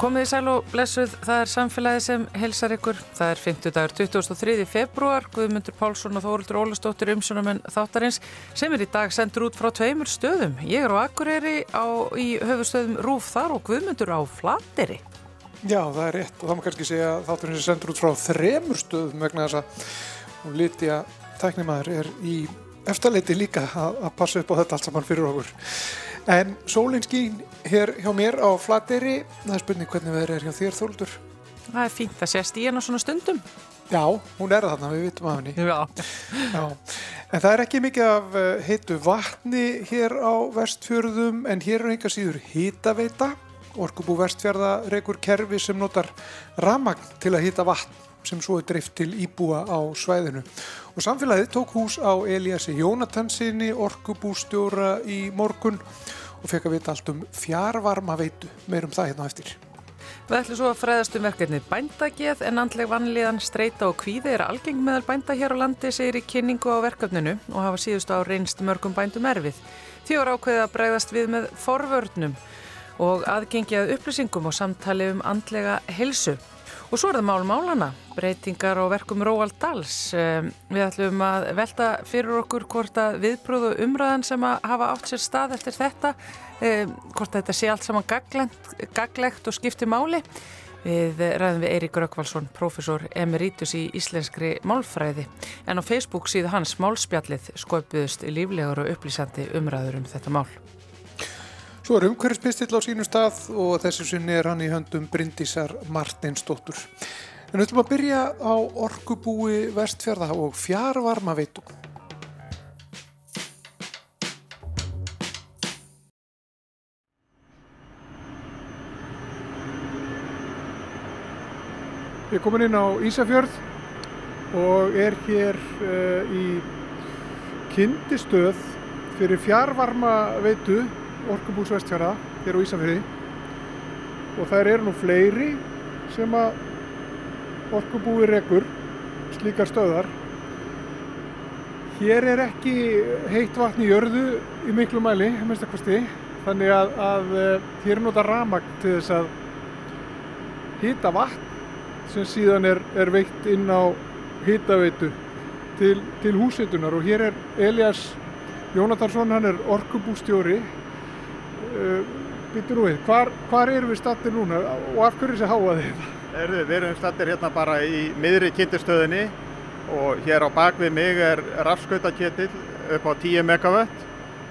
Komið í sæl og blessuð, það er samfélagi sem helsar ykkur. Það er 50 dagur 23. februar, Guðmundur Pálsson og Þóruldur Ólastóttir umsunumenn þáttarins sem er í dag sendur út frá tveimur stöðum. Ég er á Akureyri á, í höfustöðum Rúf þar og Guðmundur á Flateri. Já, það er rétt og það má kannski segja að þátturinn sem sendur út frá þremur stöðum vegna þess að hún liti að tæknimaður er í eftirleiti líka að, að passa upp á þetta allt saman fyrir okkur. En sólinn skín hér hjá mér á Flateyri, það er spurning hvernig veður er hjá þér Þóldur? Það er fínt að sést í hennar svona stundum. Já, hún er þarna, við vitum af henni. Já. Já. En það er ekki mikið af eh, heitu vatni hér á vestfjörðum en hér er einhver síður hitaveita. Orkubú vestfjörða reykur kerfi sem notar ramagn til að hita vatn sem svo er drift til íbúa á svæðinu. Og samfélagið tók hús á Eliassi Jónatansinni, orkubústjóra í morgun og fekk að vita allt um fjárvarma veitu. Meirum það hérna eftir. Við ætlum svo að fræðast um verkefnið bændageð en andleg vanlíðan, streyta og kvíði er algeng meðal bænda hér á landi segir í kynningu á verkefninu og hafa síðust á reynst mörgum bændum erfið. Því var ákveðið að bregðast við með forvörnum og aðgengjað upplýsingum og samtali um andlega helsu. Og svo er það mál málana, breytingar og verkum Róald Dals. Við ætlum að velta fyrir okkur hvort að viðbröðu umræðan sem að hafa átt sér stað eftir þetta, hvort þetta sé allt saman gaglegt og skipti máli. Við ræðum við Eirík Rökkvalsson, profesor emeritus í íslenskri málfræði. En á Facebook síðu hans málspjallið skoipuðust líflegur og upplýsandi umræður um þetta mál. Svo er umhverfispistill á sínum stað og þessu sinni er hann í höndum Bryndísar Martinsdóttur. En við ætlum að byrja á orkubúi vestfjörða og fjárvarma veitum. Ég er komin inn á Ísafjörð og er hér uh, í kindistöð fyrir fjárvarma veitu Orkubús Vestfjara hér á Ísafjörði og þær eru nú fleiri sem að Orkubúi rekur slíkar stöðar hér er ekki heitt vatn í jörðu í miklu mæli þannig að, að hér er nota ramagn til þess að hýta vatn sem síðan er, er veitt inn á hýtaveitu til, til húsitunar og hér er Elias Jónatarsson, hann er orkubústjóri uh, Býttu nú við, hvar, hvar erum við stattir núna og af hverju þessi háaði þetta? Erðu, við erum stattir hérna bara í miðri kynntistöðinni og hér á bakvið mig er rafskautaketill upp á 10 megawatt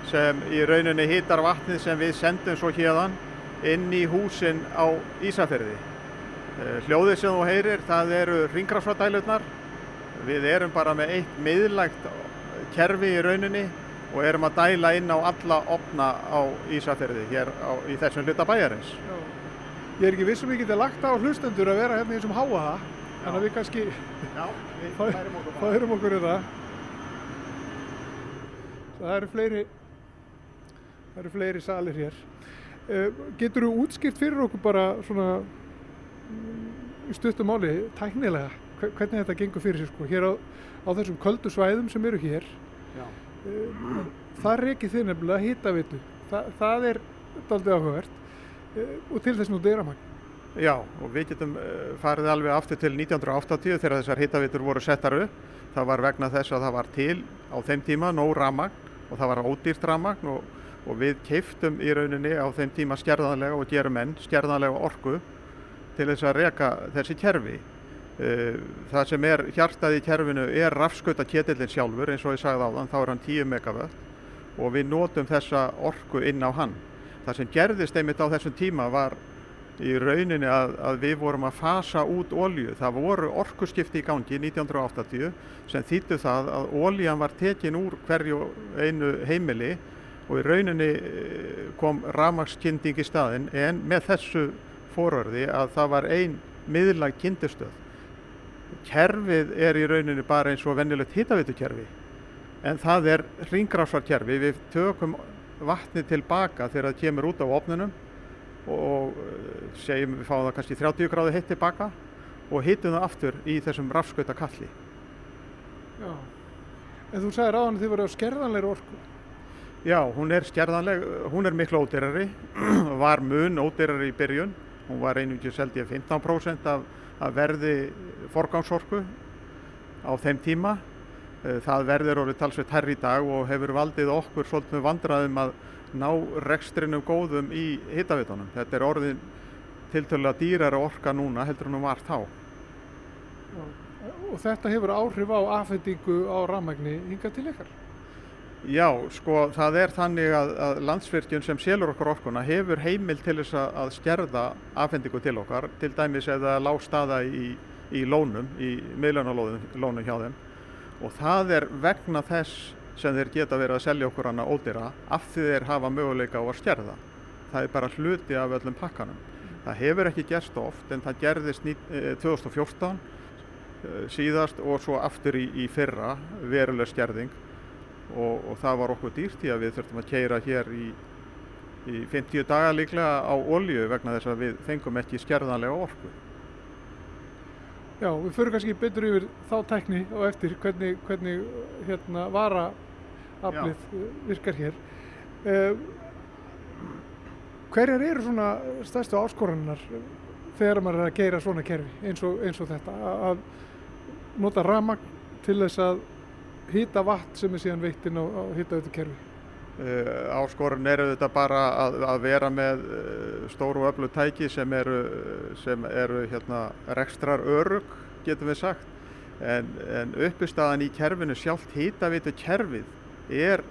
sem í rauninni hýtar vatnið sem við sendum svo hérðan inn í húsin á Ísafjörði. Hljóðið sem þú heyrir, það eru ringrafsvadælurnar. Við erum bara með eitt miðlægt kerfi í rauninni og erum að dæla inn á alla opna á Ísafjörði hér á, í þessum hluta bæjarins. Já. Ég er ekki vissum við getið lagt á hlustendur að vera hérna í þessum háa það, þannig að við kannski Já, við færum okkur bara. færum okkur í það. Það eru fleiri, það eru fleiri salir hér. Uh, getur þú útskipt fyrir okkur bara svona í stuttum máli, tæknilega, hvernig þetta gengur fyrir sér sko, hér á, á þessum köldu svæðum sem eru hér. Já. Það reykir þið nefnilega hýtavitu. Þa, það er daldið áhugavert uh, og til þess nú deyramagn. Já, og við getum farið alveg aftur til 1980 þegar þessar hýtavitur voru settar upp. Það var vegna þess að það var til á þeim tíma nóg ramagn og það var ódýrt ramagn og, og við keiftum í rauninni á þeim tíma skerðanlega og gerum enn skerðanlega orku til þess að reka þessi kerfi. Það sem er hjartað í kerfinu er rafskautaketillin sjálfur eins og ég sagði á þann, þá er hann 10 megawatt og við notum þessa orku inn á hann. Það sem gerðist einmitt á þessum tíma var í rauninni að, að við vorum að fasa út ólju. Það voru orkuskipti í gangi 1980 sem þýttu það að óljan var tekin úr hverju einu heimili og í rauninni kom rafmagnskynning í staðin en með þessu fórörði að það var ein miðlag kyndistöð. Kerfið er í rauninni bara eins og venjulegt hittavitukerfi en það er ringrásarkerfi. Við tökum vatni tilbaka þegar það kemur út á opnunum og segjum við fáum það kannski 30 gráði heitt tilbaka og hittum það aftur í þessum rafskauta kalli. Já, en þú sagði ráðan að þið voru á skerðanleiri orku. Já, hún er skerðanleg, hún er miklu ódýrari, var mun ódýrari í byrjun Hún var einungis held ég 15% af, af verði forgangsorku á þeim tíma. Eh, Það verður orðið talsveit herri í dag og hefur valdið okkur svolítið vandræðum að ná rekstrinum góðum í hittavitunum. Þetta er orðin tiltölulega dýrara orka núna heldur en hún var þá. Og þetta hefur áhrif á afhendingu á rafmagni hinga til ykkar. Já, sko það er þannig að, að landsvirkjun sem selur okkur orkuna hefur heimil til þess að, að skerða afhendingu til okkar, til dæmis eða lág staða í, í lónum, í miðlunarlónum hjá þeim og það er vegna þess sem þeir geta verið að selja okkur hana ódýra af því þeir hafa möguleika á að skerða. Það er bara hluti af öllum pakkanum. Það hefur ekki gerst oft en það gerðist ní- eh, 2014 eh, síðast og svo aftur í, í fyrra veruleg skerðing og, og það var okkur dýrt í að við þurftum að keira hér í, í 50 daga líklega á olju vegna þess að við fengum ekki skerðanlega orku. Já, við förum kannski betur yfir þá tækni og eftir hvernig, hvernig hérna, vara aflið virkar hér. Uh, hverjar eru svona stærstu áskorannar þegar maður er að geira svona kerfi eins og, eins og þetta að nota ramagn til þess að hýta vatn sem er síðan veitt inn á, á hýta kerfi? Uh, áskorun er auðvitað bara að, að vera með uh, stóru og öflug tæki sem eru, sem eru hérna, rekstrar örug, getum við sagt. En, en uppistaðan í kerfinu sjálft hitavitu kerfið er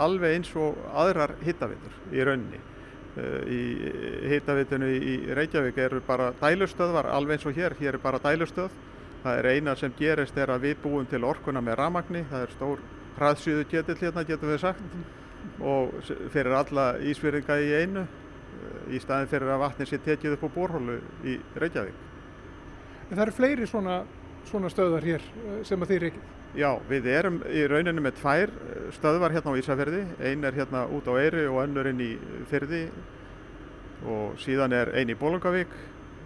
alveg eins og aðrar hitavitur í rauninni. Uh, í hitavitunu í Reykjavík eru bara dælustöðvar, alveg eins og hér, hér er bara dælustöð. Það er eina sem gerist er að við búum til orkuna með ramagni, það er stór hraðsjöðu ketill hérna, getum við sagt. Og fyrir alla ísfyrringa í einu í staðin fyrir að vatni sé tekið upp á borhólu í Reykjavík. En það eru fleiri svona, svona stöðar hér eh, sem að þið reykið. Já, við erum í rauninu með tvær eh, stöðvar hérna á Ísafirði, ein er hérna út á Eyri og önnur inn í Firði. Og síðan er ein í Bólungavík,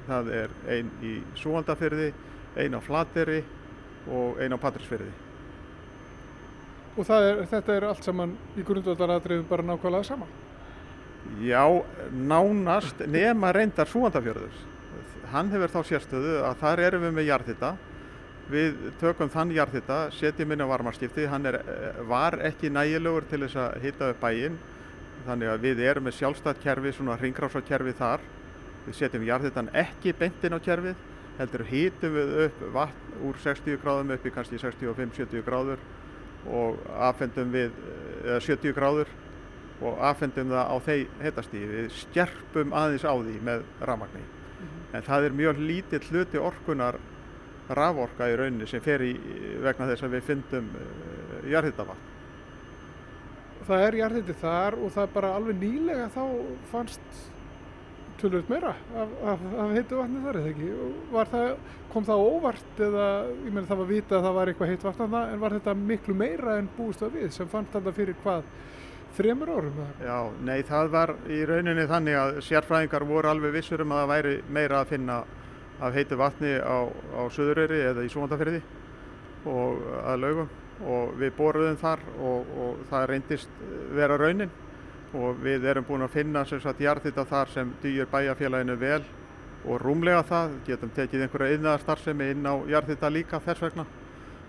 það er ein í Súhandafirði, ein á Flateri og ein á Patrísfirði. Og er, þetta er allt saman í grundvöldaratriðum bara nákvæmlega sama. Já, nánast nema reyndar Súhandafjörður. Hann hefur þá sérstöðu að þar erum við með jarðhita. Við tökum þann jarðhita, setjum inn á varmarskipti, hann er, var ekki nægilegur til þess að hita upp bæinn. Þannig að við erum með sjálfstætt kerfi, svona ringrásakerfi þar. Við setjum jarðhitan ekki beint inn á kerfið, heldur hitum við upp vatn úr 60 gráðum upp í kannski 65-70 gráður og afhendum við, eh, eða 70 gráður og afhendum það á þeir heitastíði. Við skerpum aðeins á því með rafmagni. En það er mjög lítill hluti orkunar raforka í rauninni sem fer í vegna þess að við fyndum uh, jarðhitavatn. Það er jarðindi þar og það er bara alveg nýlega þá fannst tölvöld meira af, af, af heitu vatni þar eða ekki. Og það, kom það óvart eða, ég meina það var vita að það var eitthvað heitt vatn þarna en var þetta miklu meira en búist var við sem fannst þetta fyrir hvað, þremur árum eða? Já, nei það var í rauninni þannig að sérfræðingar voru alveg vissur um að það væri meira að finna af heitu vatni á, á Suðureyri eða í Súmandafyrði og að laugum og við boruðum þar og, og það reyndist vera raunin og við erum búin að finna sem sagt jarðhita þar sem dýr bæjarfélaginu vel og rúmlega það, getum tekið einhverja yðnaðarstarfsemi inn á jarðhita líka þess vegna.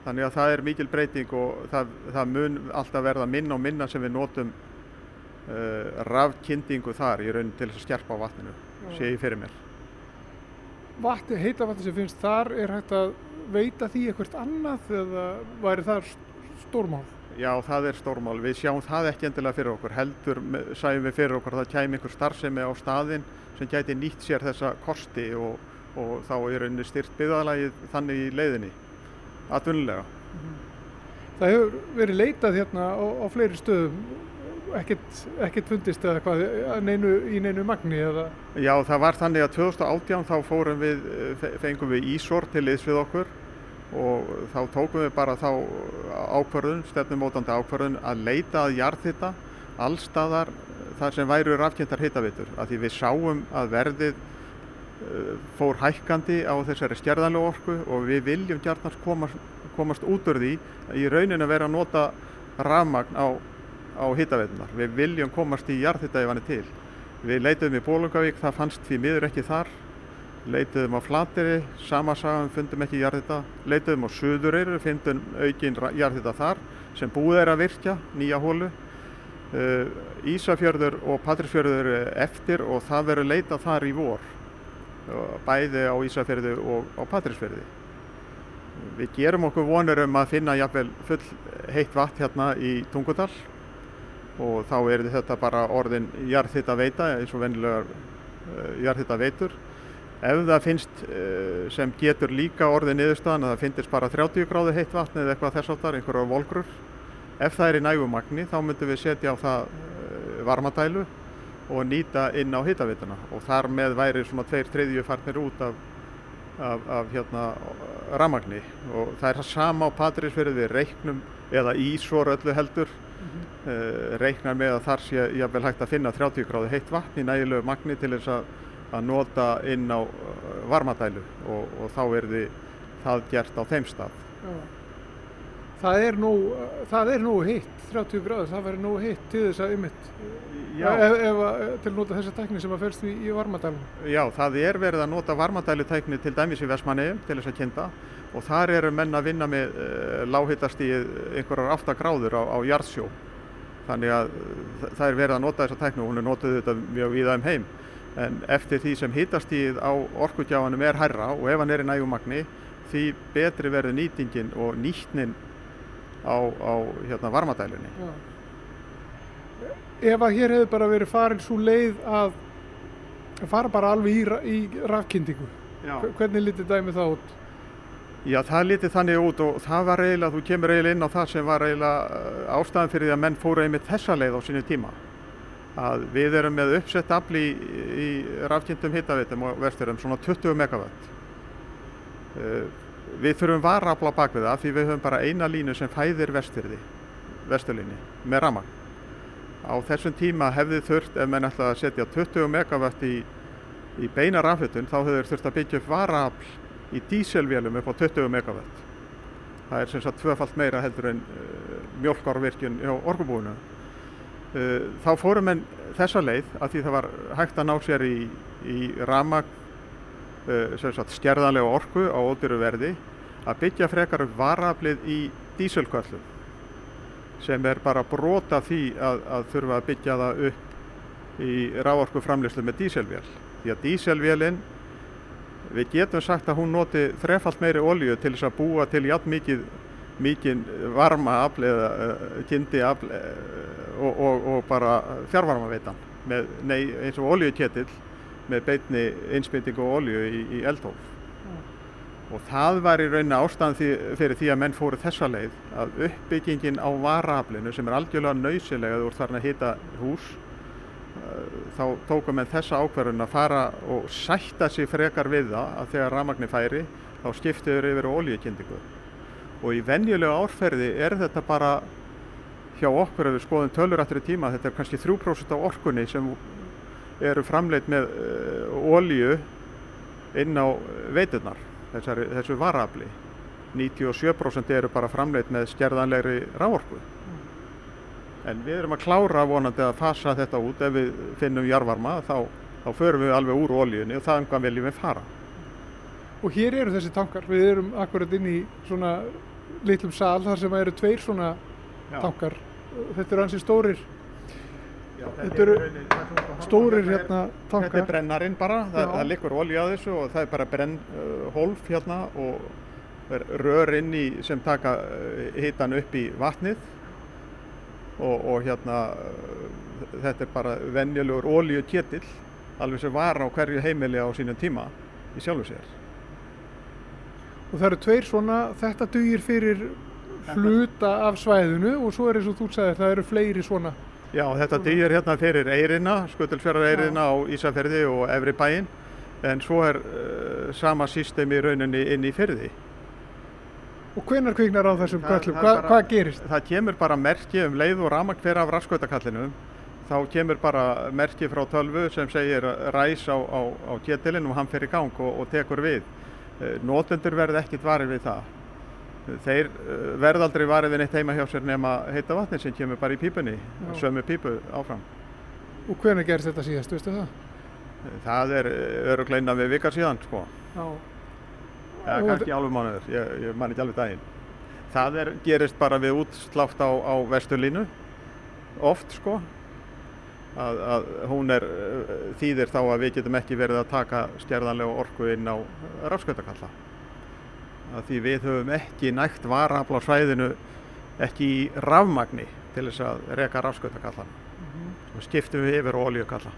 Þannig að það er mikil breyting og það, það mun alltaf verða minna og minna sem við notum uh, rafkyndingu þar í raunin til þess að skerpa á vatninu, sé ég fyrir mér. Vatni, heita vatni sem finnst þar er hægt að veita því eitthvað annað eða væri það stórmál? Já, það er stórmál. Við sjáum það ekki endilega fyrir okkur. Heldur sæjum við fyrir okkur að það kæmi einhver starfsemi á staðinn sem gæti nýtt sér þessa kosti og, og þá í rauninni styrt byggðalagið þannig í leiðinni, atvinnulega. Það hefur verið leitað hérna á, á fleiri stöðum, ekkert, ekkert fundist eða hvað, að neinu, í neinu magni eða Já, það var þannig að 2018 þá fórum við, fe- fengum við Ísor til liðs við okkur og þá tókum við bara þá ákvörðun, stefnumótandi ákvörðun að leita að jarðhita allstaðar þar sem væru rafkynntar hitavitur af því við sáum að verðið eh, fór hækkandi á þessari stjærðanlegu orku og við viljum gjarnast komast, komast út úr því í raunin að vera að nota rafmagn á, á hitaveitunar. Við viljum komast í jarðhita ef hann er til Við leituðum í Bólungavík, það fannst því miður ekki þar. Leituðum á Flateri, sama sagum, fundum ekki jarðhita. Leituðum á Suðureyru, fundum aukin jarðhita þar sem búið er að virkja, nýja hólu. Uh, Ísafjörður og Patrísfjörður eru eftir og það verður leitað þar í vor. Uh, Bæði á Ísafjörðu og á Patrísfjörði. Við gerum okkur vonur um að finna jafnvel full heitt vatn hérna í Tungudal og þá er þetta bara orðin jarðhitta veita eins og vennilegar uh, jarðhitta veitur. Ef það finnst uh, sem getur líka orðin niðurstaðan að það finnist bara 30 gráði heitt vatn eða eitthvað þess áttar, einhverjar volgrur. Ef það er í nægumagni þá myndum við setja á það uh, varmadælu og nýta inn á hittaveituna og þar með væri svona tveir treyðju farnir út af, af, af hérna, ramagni og það er það sama á Patrísfjörði við reiknum eða Ísor öllu heldur uh, reiknar með að þar sé jafnvel hægt að finna 30 gráði heitt vatn í nægilegu magni til þess að, að nota inn á uh, varmadælu og, og þá er því það gert á þeim stað. Já. Það er nú, það er nú hitt, 30 gráður, það verður nú hitt til þess að ef, ef, að- til að nota þessa tekni sem að felst í, í varmadælum. Já, það er verið að nota varmadælutækni til dæmis í Vestmannegjum til þess að kynna og þar eru menn að vinna með uh, lághitastíð einhverjar 8 gráður á, á jarðsjó. Þannig að uh, það er verið að nota þessa tækni og hún er notuð þetta mjög víða um heim. En eftir því sem hitastíð á orkugjáfanum er hærra og ef hann er í nægumagni því betri verður nýtingin og nýtnin á, á hérna, varmadælunni. Já. Ef að hér hefur bara verið farin svo leið að fara bara alveg í, í rafkynningu, Já. hvernig lítið dæmi það út? Já, það lítið þannig út og það var eiginlega, þú kemur eiginlega inn á það sem var eiginlega uh, ástæðan fyrir því að menn fóru einmitt þessa leið á sínu tíma. Að við erum með uppsett afli í, í rafkyntum hittaveitum og vesturum, svona 20 megawatt. Uh, við þurfum varafla bak við það því við höfum bara eina línu sem fæðir vesturði, vesturlíni, með ramagn. Á þessum tíma hefði þurft, ef menn ætlaði að setja 20 megawatt í, í beina rafhutun, þá hefur þurft að byggja upp varafl í díselvélum upp á 20 megawatt. Það er sem sagt tvöfalt meira heldur en uh, mjölkárvirkjun hjá orkubúinu. Uh, þá fórum menn þessa leið að því það var hægt að ná sér í, í ramag sem sagt skerðanlega orku á ódýru verði að byggja frekar varaflið í díselköllum sem er bara brota því að, að þurfa að byggja það upp í ráorku framleyslu með díselvél. Því að díselvélinn Við getum sagt að hún noti þrefalt meiri olju til þess að búa til jafn mikið, mikið varma afl eða uh, kyndi afl uh, og, og, og bara fjárvarmaveitan með, nei, eins og oljuketill með beitni einsbyttingu og olju í, í eldhólf. Og það var í rauninni ástæðan fyrir því að menn fóru þessa leið að uppbyggingin á varaaflinu sem er algjörlega nöysilega þú ert farin að hita hús eh, þá tókum við þessa ákverðun að fara og sætta sig frekar við það að þegar rafmagni færi þá skiptiður yfir olíukindingu og í venjulegu árferði er þetta bara hjá okkur ef við skoðum tölur eftir tíma þetta er kannski 3% af orkunni sem eru framleitt með uh, olíu inn á veiturnar þessari, þessu varafli 97% eru bara framleitt með skerðanlegri ráorku En við erum að klára vonandi að fasa þetta út. Ef við finnum jarvarma þá, þá förum við alveg úr ólíunni og það umhvað viljum við fara. Og hér eru þessi tankar, við erum akkurat inn í svona litlum sal þar sem eru tveir svona Já. tankar. Þetta eru ansi stórir, Já, Þetta eru stórir hérna Þetta tankar. er brennarinn bara, það, það liggur olíu að þessu og það er bara brenn uh, hólf hérna og er rör inn í sem taka uh, hitan upp í vatnið og, og hérna uh, þetta er bara venjulegur olíu ketill alveg sem var á hverju heimili á sínum tíma í sjálfu sér. Og það eru tveir svona, þetta dugir fyrir hluta af svæðinu og svo er eins og þú sagðir, það eru fleiri svona. Já, þetta dýr hérna fyrir Eirina, Skutulsfjörðar Eirina á Ísafjörði og Efri bæinn en svo er uh, sama system í rauninni inn í fyrði. Og hvenær kviknar á þessum köllum? það Hva, hvað gerist? Það kemur bara merki um leið og ramagn fyrir af raskautakallinu þá kemur bara merki frá tölvu sem segir ræs á, á, á ketilinn og hann fer í gang og, og tekur við. Eh, Notendur verð ekkit varir við það. Þeir eh, verð aldrei varir við neitt heima hjá sér nema heita vatni sem kemur bara í pípunni, sömu pípu áfram. Og hvernig gerist þetta síðast, veistu það? Það er öruglega innan við vikar síðan, sko. Já. Og kannski alveg mánuður, ég, ég man ekki alveg daginn. Það er, gerist bara við útslátt á, á vesturlínu, oft sko. Að, að hún er, eh, þýðir þá að við getum ekki verið að taka stjærðanlega orku inn á rafskautakalla. Að því við höfum ekki nægt varafl á svæðinu, ekki í rafmagni til þess að reka rafskautakallan. Svo skiptum við yfir á olíukalla.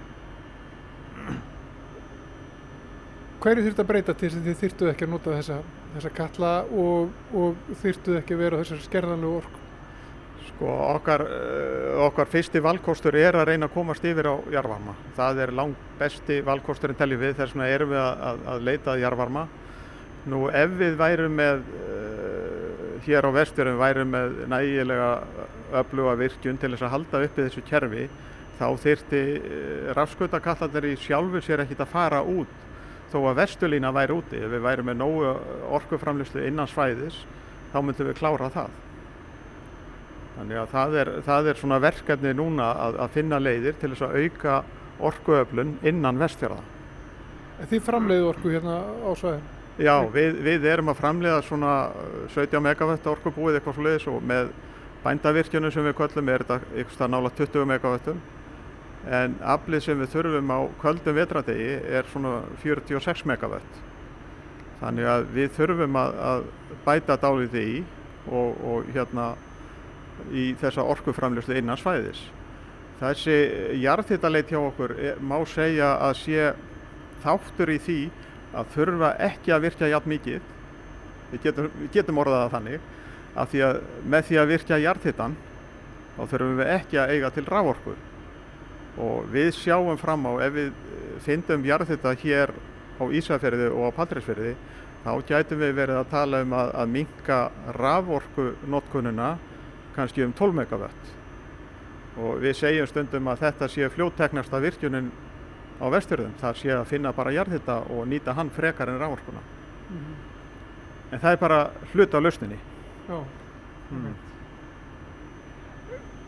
Hverju þurftu að breyta til þess að þið þyrftu ekki að nota þessa, þessa kalla og, og þyrftu ekki að vera á þessari skerðanlegu orku? Sko okkar, eh, okkar fyrsti valkostur er að reyna að komast yfir á jarvarma. Það er langt besti valkosturinn teljum við, þess vegna erum við að, að, leita að jarvarma. Nú ef við værum með, uh, hér á vesturum værum með nægilega öfluga virkjun til þess að halda uppi þessu kerfi, þá þyrfti uh, rafskautakallarnir í sjálfu sér ekkit að fara út þó að vesturlína væri úti. Ef við værum með nógu orkuframlýslu innan svæðis, þá myndum við klára það. Þannig að það er, það er svona verkefni núna að, að finna leiðir til þess að auka orkuöflun innan vestfjörða. Þið framleiðu orku hérna á svæðinu? Já, við, við erum að framleiða svona uh, 17 megawatt orkubúið eitthvað svo leiðis og með bændavirkjunum sem við köllum er þetta eitthvað nála 20 megawattum en aflið sem við þurfum á köldum vetradegi er svona 46 megawatt. Þannig að við þurfum að, að bæta dálítið í og, og hérna í þessa orkuframljóslu innan svæðis. Þessi jarðhittaleit hjá okkur er, má segja að sé þáttur í því að þurfa ekki að virkja jafn mikið, við getum, getum orðað það þannig, því að með því að virkja jarðhittan þá þurfum við ekki að eiga til rávorku. Og við sjáum fram á ef við eh, fyndum jarðhitta hér á Ísafjörði og á Patræsfjörði þá gætum við verið að tala um að, að minka rávorku notkununa kannski um 12 megawatt og við segjum stundum að þetta sé fljótteknasta virkjunin á vesturðum, það sé að finna bara jarðhitta og nýta hann frekar en rávorkuna en það er bara hluti á lausninni Já. mm.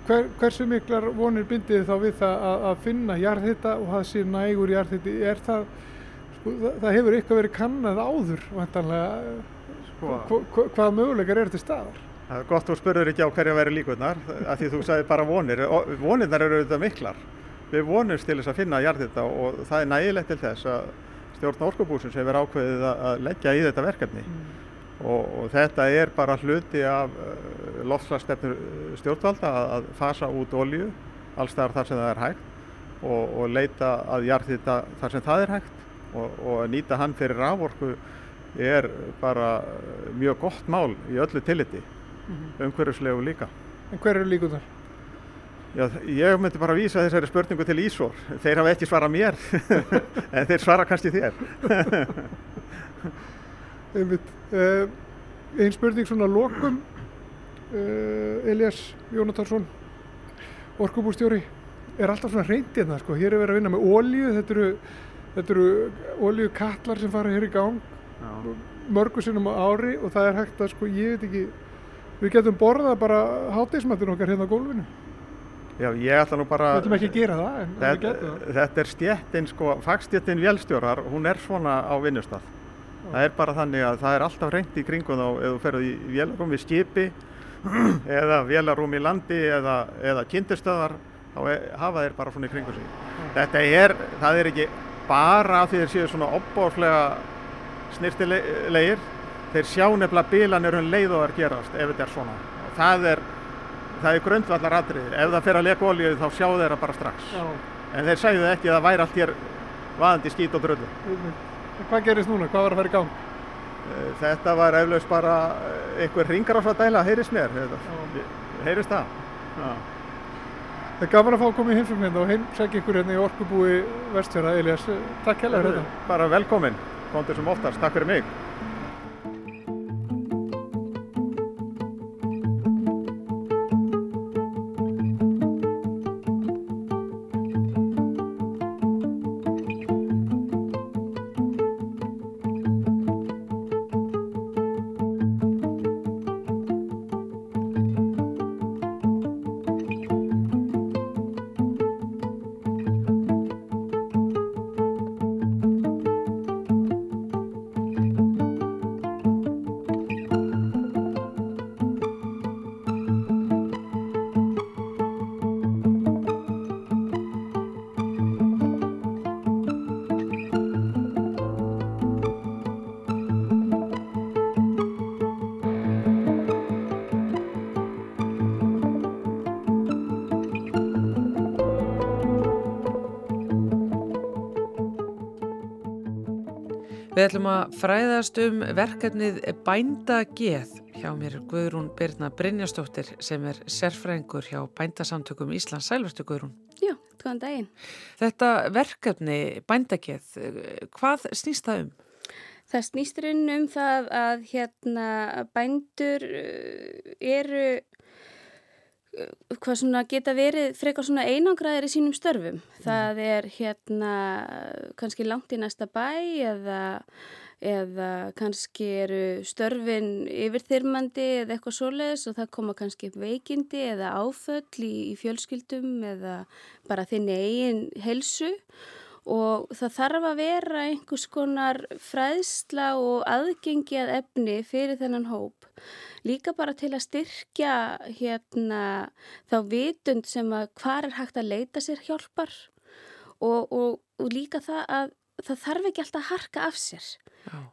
Hver, hversu miklar vonir bindið þá við það að, að finna jarðhita og það sé nægur jarðhiti? Er það, sko, það, það hefur eitthvað verið kannað áður, vantanlega, sko, hva, hva, hvaða möguleikar eru til staðar? Það er gott þú spurður ekki á hverja væri líkurnar af því þú sagði bara vonir. Vonirnar eru auðvitað miklar. Við vonumst til þess að finna jarðhitta og það er nægilegt til þess að stjórn orkubúsins hefur ákveðið að að leggja í þetta verkefni. Og, og þetta er bara hluti af uh, loftslagsstefnu stjórnvalda að, að fasa út olju allstaðar þar sem það er hægt og, og leita að jarðhita þar sem það er hægt. Og, og að nýta hann fyrir rávorku er bara uh, mjög gott mál í öllu tilliti umhverfislegu líka. En hver eru líkunar? Já, ég myndi bara vísa þessari spurningu til Ísor. Þeir hafa ekki svarað mér, en þeir svara kannski þér. Einmitt. Uh, ein spurning svona að lokum, uh, Elias Jónatarsson, orkubústjóri, er alltaf svona reynd hérna, sko. Hér er verið að vinna með ólíu, þetta eru, eru ólíukatlar sem fara hér í gang mörgu sinnum á ári og það er hægt að, sko, ég veit ekki, við getum borðað bara háteismatinn okkar hérna á gólfinu. Já, ég ætla nú bara... Við ætlum ekki að gera það, en við Þetta, getum það. þetta er stjettin, sko, fagstjettin vélstjórar, hún er svona á vinnustaf. Það er bara þannig að það er alltaf reynd í kringum þá ef þú ferð í vélarúm í skipi eða vélarúm í landi eða, eða kynntistöðar, þá er, hafa þeir bara svona í kringum sig. Þetta er, það er ekki bara því þeir séu svona opbóðslega snirtilegir, þeir sjá nefnilega bílanir um leið og þær gerast ef þetta er svona. Og það er, það er grundvallar atriði. Ef það fer að leka olíu þá sjá þeir það bara strax. Já, En þeir segju ekki að það væri allt hér vaðandi skít og. En hvað gerist núna? Hvað var að fara í gang? Eh, Þetta var eflaust bara eh, einhver ringarásadæla, heyrist mér. Heyrist það? Já. Það er gaman að fá að koma í heimsókn hérna og heimsækja ykkur hérna í orkubúi vestfjara, Elias. Takk þetta. Bara velkomin, komdu sem oftast, takk fyrir mig. Við ætlum að fræðast um verkefnið Bændageð. Hjá mér Guðrún Birna Brynjastóttir sem er sérfrængur hjá Bændasamtökum Íslands. Sælverstu Guðrún. Já, góðan daginn. Þetta verkefni Bændageð, hvað snýst það um? Það snýstur inn um það að hérna bændur uh, eru hvað svona geta verið frekar svona einangraðir í sínum störfum. Það er hérna kannski langt í næsta bæ eða, eða kannski eru störfin yfirþyrmandi eða eitthvað svoleiðis og það koma kannski upp veikindi eða áföll í, í fjölskyldum eða bara þinni eigin helsu og það þarf að vera einhvers konar fræðsla og aðgengi að efni fyrir þennan hóp. Líka bara til að styrkja hérna þá vitund sem að hvað er hægt að leita sér hjálpar og, og, og líka það að það þarf ekki alltaf að harka af sér.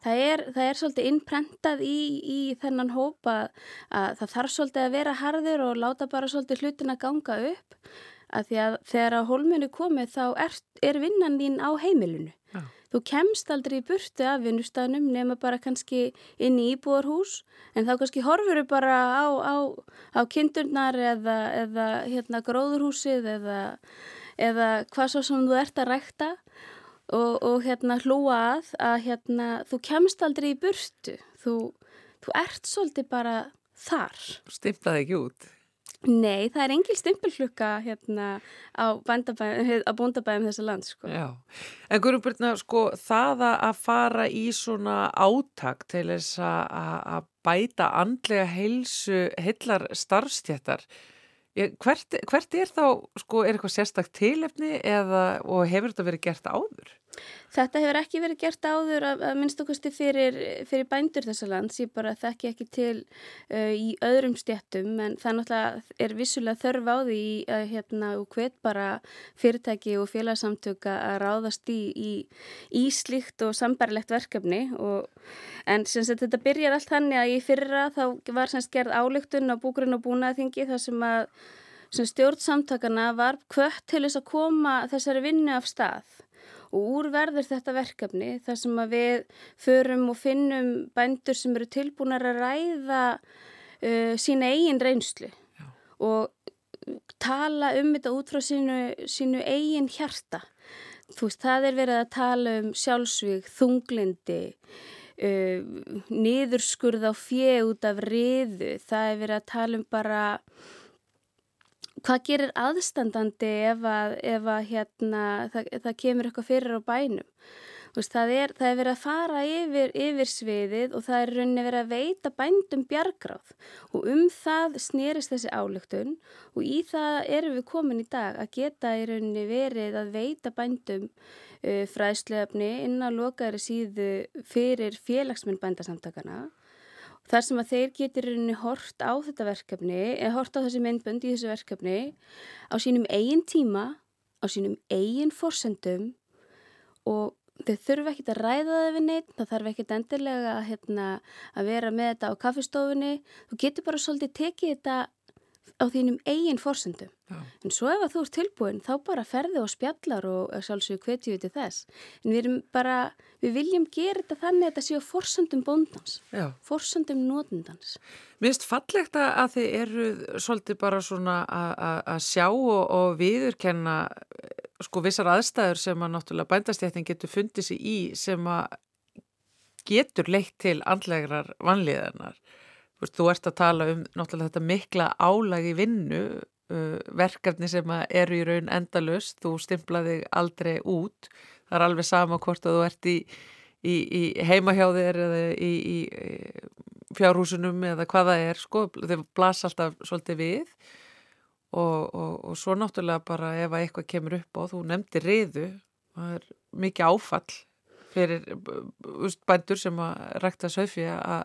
Það er, það er svolítið innprentað í, í þennan hópa að það þarf svolítið að vera harður og láta bara svolítið hlutin að ganga upp að því að þegar að hólminu komið þá er, er vinnan þín á heimilinu. Já. Þú kemst aldrei í burtu af vinnustanum nema bara kannski inn í íbúarhús en þá kannski horfur þau bara á, á, á kindurnar eða, eða hérna, gróðurhúsið eða, eða hvað svo sem þú ert að rækta og, og hérna, hlúa að að hérna, þú kemst aldrei í burtu. Þú, þú ert svolítið bara þar. Stiftaði ekki út. Nei, það er engil stimpilflukka hérna á, á bóndabæðum þessa land sko. Já, en Guðrúbjörna sko það að fara í svona átak til þess að bæta andlega heilsu heillar starfstjættar hvert, hvert er þá, sko, er eitthvað sérstakt tilefni eða og hefur þetta verið gert áður? Þetta hefur ekki verið gert áður að, að minnst okkusti fyrir, fyrir bændur þessa lands, ég bara þekki ekki til uh, í öðrum stjættum en það náttúrulega er vissulega þörf á því að hérna og hvet bara fyrirtæki og félagsamtöka að ráðast í, í, í slíkt og sambarilegt verkefni. Og, en að þetta byrjar allt hann að í fyrra þá var semst gerð álugtun á búgrunn og búnaðingi þar sem að sem stjórnsamtakana var kvött til þess að koma þessari vinnu af stað og úrverður þetta verkefni þar sem að við förum og finnum bændur sem eru tilbúinar að ræða uh, sína eigin reynslu Já. og tala um þetta út frá sínu, sínu eigin hjarta. Þú veist, það er verið að tala um sjálfsvík, þunglindi, uh, niðurskurð á fjö út af riðu, það er verið að tala um bara hvað gerir aðstandandi ef að, ef að hérna, það, það kemur eitthvað fyrir á bænum? Veist, það, er, það er verið að fara yfir, yfir sviðið og það er rauninni verið að veita bændum bjargráð og um það snýrist þessi álöktun og í það erum við komin í dag að geta í rauninni verið að veita bændum uh, fræðslefni inn á lokaðri síðu fyrir félagsmynd bændasamtakana þar sem að þeir getur rauninni hort á þetta verkefni eða hort á þessi myndbönd í þessu verkefni á sínum eigin tíma, á sínum eigin forsendum og þau þurfa ekki að ræða það við neitt, það þarf ekki endilega hérna, að vera með þetta á kaffistofunni, þú getur bara svolítið tekið þetta á þínum eigin forsendum. Já. En svo ef að þú ert tilbúin þá bara ferði og spjallar og sjálfsögur hvetju við til þess. En við erum bara, við viljum gera þetta þannig að þetta séu forsendum bóndans, Já. forsendum nótundans. Mér finnst fallegt að þið eru svolítið bara svona að sjá og, og viðurkenna sko vissar aðstæður sem að náttúrulega bændastjættin getur fundið sér í sem að getur leitt til andlegrar vanliðanar Þú ert að tala um náttúrulega þetta mikla álag í vinnu, uh, verkefni sem eru í raun endalust, þú stimplaði aldrei út, það er alveg sama hvort að þú ert í, í, í heimahjáðir eða í, í fjárhúsunum eða hvað það er, sko, þau blasa alltaf svolítið við. Og, og, og svo náttúrulega bara ef að eitthvað kemur upp á, þú nefndi riðu, það er mikið áfall fyrir bændur sem að rækta söfi að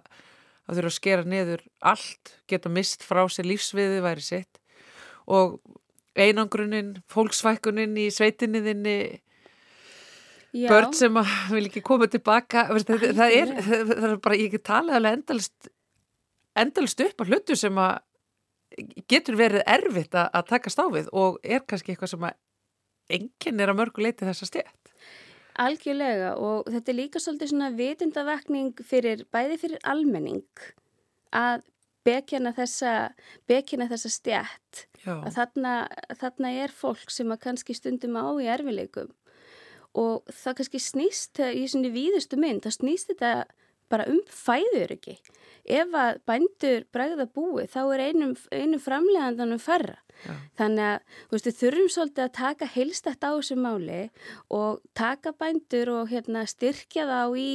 að þurfa að skera niður allt, geta mist frá sér lífsviði væri sitt. Og einangrunin, fólksvækunin í sveitinniðinni börn sem að vil ekki koma tilbaka það, Æ, það, er, það er bara, ég ekki tala alveg endalist endalist upp á hlutu sem að getur verið erfitt að taka stáfið og er kannski eitthvað sem að enginn er að mörgu leiti þessa stjætt Algjörlega og þetta er líka svolítið svona vitundavakning fyrir, bæði fyrir almenning að bekjana þessa, þessa stjætt að þarna, þarna er fólk sem að kannski stundum á í erfileikum og það kannski snýst í svona víðustu mynd, það snýst þetta bara um fæður ekki. Ef að bændur bregða búi þá er einum, einum framlegandanum ferra. Já. Þannig að veist, við þurfum svolítið að taka heilstætt á þessu máli og taka bændur og hérna, styrkja þá í,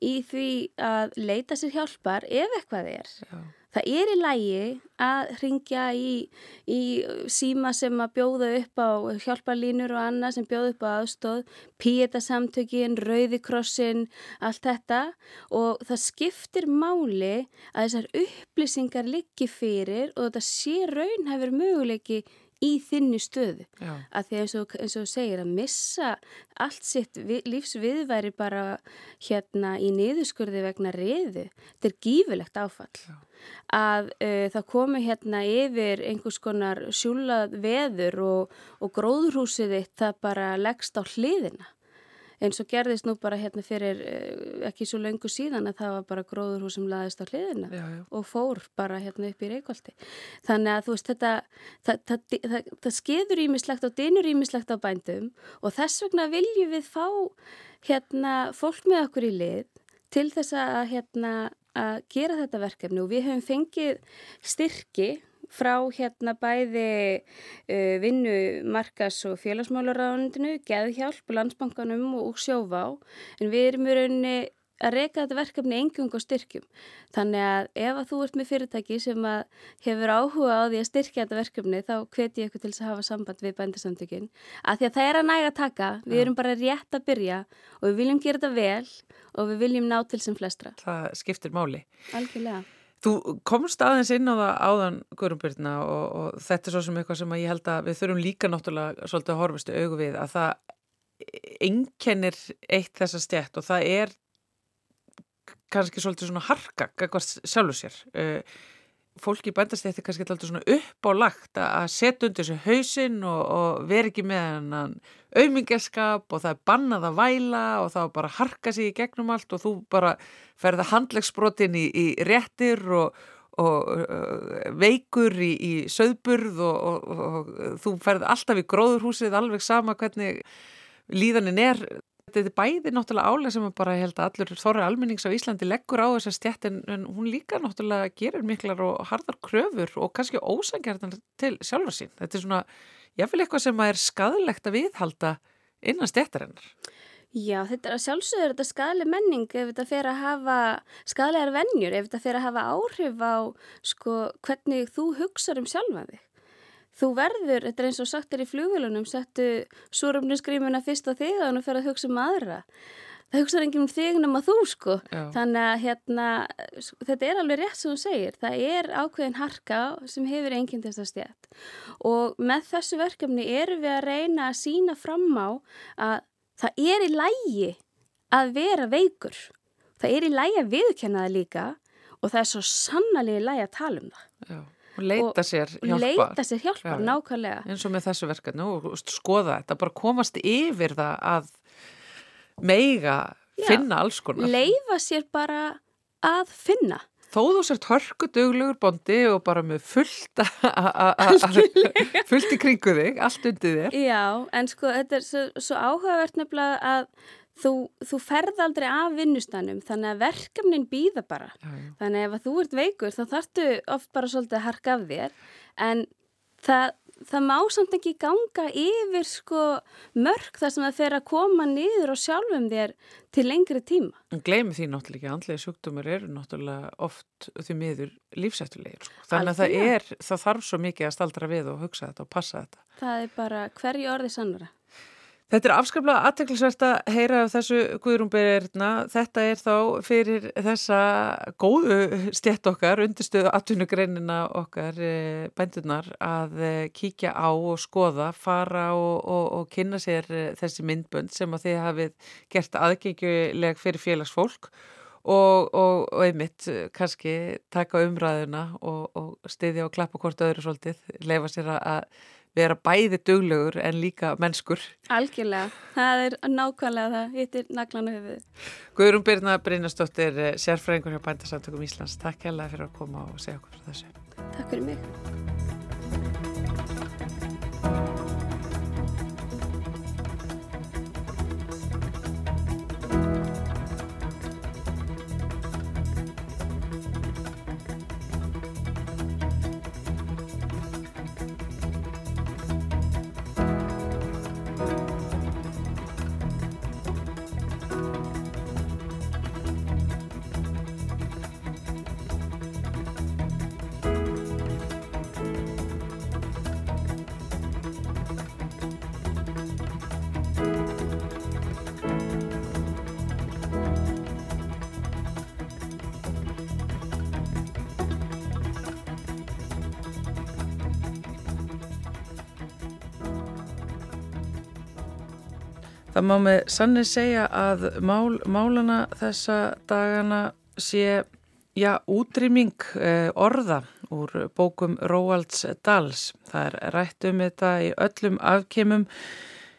í því að leita sér hjálpar ef eitthvað er. Já. Það er í lægi að ringja í, í síma sem að bjóða upp á hjálparlínur og annað sem bjóða upp á aðstóð, píetasamtökin, rauðikrossin, allt þetta. Og það skiptir máli að þessar upplýsingar liggi fyrir og þetta sé raun hefur möguleiki í þinni stöðu Já. að því eins og, eins og segir að missa allt sitt vi, lífsviðværi bara hérna í niðurskurði vegna reyðu, þetta er gífilegt áfall Já. að uh, það komi hérna yfir einhvers konar sjúlað veður og, og gróðurhúsið þitt það bara leggst á hliðina eins og gerðist nú bara hérna fyrir eh, ekki svo löngu síðan að það var bara gróðurhús sem laðist á hliðina já, já. og fór bara hérna upp í Reykjóldi þannig að þú veist þetta það, það, það, það skeður ímislegt og dinur ímislegt á bændum og þess vegna viljum við fá hérna fólk með okkur í lið til þess að hérna að gera þetta verkefni og við höfum fengið styrki frá hérna bæði uh, vinnu markas og félagsmálaráðundinu, geðhjálp, landsbankanum og sjófá en við erum í rauninni að reyka þetta verkefni engung og styrkjum. Þannig að ef að þú ert með fyrirtæki sem hefur áhuga á því að styrkja þetta verkefni þá hveti ég eitthvað til að hafa samband við bændasamtökin. Af því að það er að næga að taka, við erum bara rétt að byrja og við viljum gera þetta vel og við viljum ná til sem flestra. Það skiptir máli. Algjörlega. Þú komst aðeins inn á það áðan Guðrumbyrna og, og þetta er svo sem eitthvað sem ég held að við þurfum líka náttúrulega svolítið að horfastu augu við að það einkennir eitt þessa stjætt og það er kannski svolítið svona harka eitthvað sjálfur sér. Uh, fólki í bændastætti kannski alltaf svona upp á lagt að setja undir þessu hausinn og, og vera ekki með hennan auðmingaskap og það er bannað að væla og það bara harka sig í gegnum allt og þú bara ferða handlegsbrotin í, í réttir og, og uh, veikur í, í söðburð og, og þú ferð alltaf í gróðurhúsið alveg sama hvernig líðanin er Þetta er bæði náttúrulega álega sem bara held að allur þorri almennings á Íslandi leggur á þessa stjætt en, en hún líka náttúrulega gerir miklar og hardar kröfur og kannski ósangjarnar til sjálfa sín. Þetta er svona, ég vil eitthvað sem er skadlegt að viðhalda innan stjættarinnar. Já, þetta er að sjálfsögur þetta skadleg menning ef þetta fer að hafa skadlegar vennjur, ef þetta fer að hafa áhrif á sko, hvernig þú hugsaður um sjálfa þig. Þú verður, þetta er eins og sagt er í flugvélunum, settu súrumnusgrímuna fyrst á þig og þú fer að hugsa um aðra. Það hugsaður enginn um þig nema þú sko. Já. Þannig að hérna, þetta er alveg rétt sem þú segir. Það er ákveðin harka sem hefur enginn þess að stjætt. Og með þessu verkefni erum við að reyna að sína fram á að það er í lægi að vera veikur. Það er í lægi að viðkenna það líka og það er svo sannalegi lægi að tala um það. Já. Og leita sér hjálpar. Leita sér hjálpar, Já, nákvæmlega. En svo með þessu verkefni og skoða þetta, bara komast yfir það að meiga finna alls konar. Leifa sér bara að finna. Þó þú sért hörkuduglugur bondi og bara með fullt, fullt í kringu þig, allt undir þér. Já, en sko þetta er svo, svo áhugavert nefnilega að þú, þú ferð aldrei af vinnustanum þannig að verkefnin býða bara já, já. þannig að ef þú ert veikur þá þartu oft bara svolítið að harka af þér en það, það má samt ekki ganga yfir sko mörg þar sem það fer að koma niður og sjálfum þér til lengri tíma. Gleimi því náttúrulega ekki, andlega sjúkdómur eru náttúrulega oft því miður lífsættulegir sko. þannig að það, er, það þarf svo mikið að staldra við og hugsa þetta og passa þetta. Það er bara hverju orði sannara. Þetta er afskaplega aðteklisvert að heyra af þessu Guðrúmbyrjirna. Þetta er þá fyrir þessa góðu stjætt okkar, undirstöðu atvinnugreinina okkar, eh, bændurnar, að eh, kíkja á og skoða, fara og, og, og kynna sér eh, þessi myndbönd sem að þið hafið gert aðgengjuleg fyrir félagsfólk og, og einmitt kannski taka umræðuna og stiðja og klappa hvort öðru svolítið, leifa sér að vera bæði duglegur en líka mennskur. Algjörlega, það er nákvæmlega það, hittir naglanu höfuð. Guðrum Byrna Brynastóttir, eh, sérfræðingur hjá Bændasamtökum Íslands. Takk hella fyrir að koma og segja okkur frá þessu. Takk fyrir mig. Má með sannig segja að mál, málana þessa dagana sé já, útrýming eh, orða úr bókum Róalds Dals. Það er rætt um þetta í öllum afkemum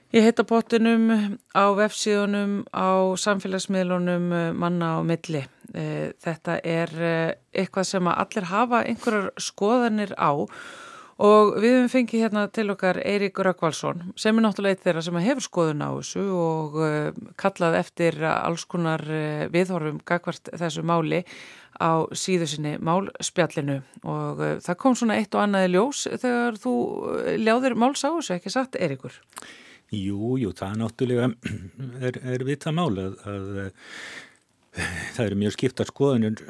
í heitapottinum, á vefsíðunum, á samfélagsmiðlunum manna á milli. Eh, þetta er eh, eitthvað sem að allir hafa einhverjar skoðanir á og Og við hefum fengið hérna til okkar Eirík Rökkvalsson sem er náttúrulega eitt þeirra sem hefur skoðun á þessu og uh, kallað eftir alls konar uh, viðhorfum gagvart þessu máli á síðu sinni málspjallinu og uh, það kom svona eitt og annaði ljós þegar þú ljáðir máls á þessu, ekki satt Eiríkur? Jú, jú, það er náttúrulega er, er vita mál að, að það eru mjög skiptar skoðunir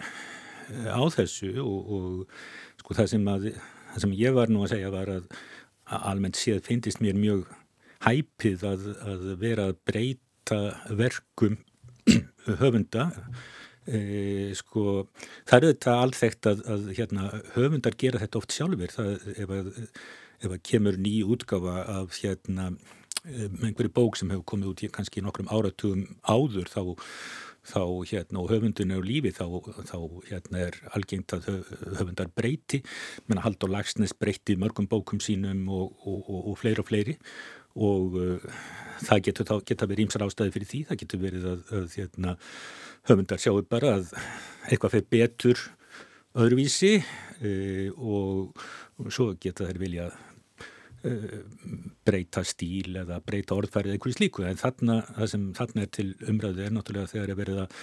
á þessu og, og sko það sem að það sem ég var nú að segja var að, almennt séð finnist mér mjög hæpið að, að vera að breyta verkum höfunda. E, sko það er þetta alþekkt að, að hérna, höfundar gera þetta oft sjálfur það, ef, að, ef að kemur ný útgafa af hérna einhverju bók sem hefur komið út kannski nokkrum áratugum áður þá þá hérna og höfundun er lífi þá, þá hérna er algengt að höfundar breyti. Menn að Haldur Lagsnes breyti mörgum bókum sínum og, og, og, og fleiri og fleiri. Og uh, það getur geta verið ímsar ástæði fyrir því, það getur verið að, að hérna, höfundar sjáu bara að eitthvað fyrir betur öðruvísi uh, og svo geta þær vilja breyta stíl eða breyta orðfærið eitthvað slíku en þarna, sem þarna er til umræðu er náttúrulega þegar er verið að,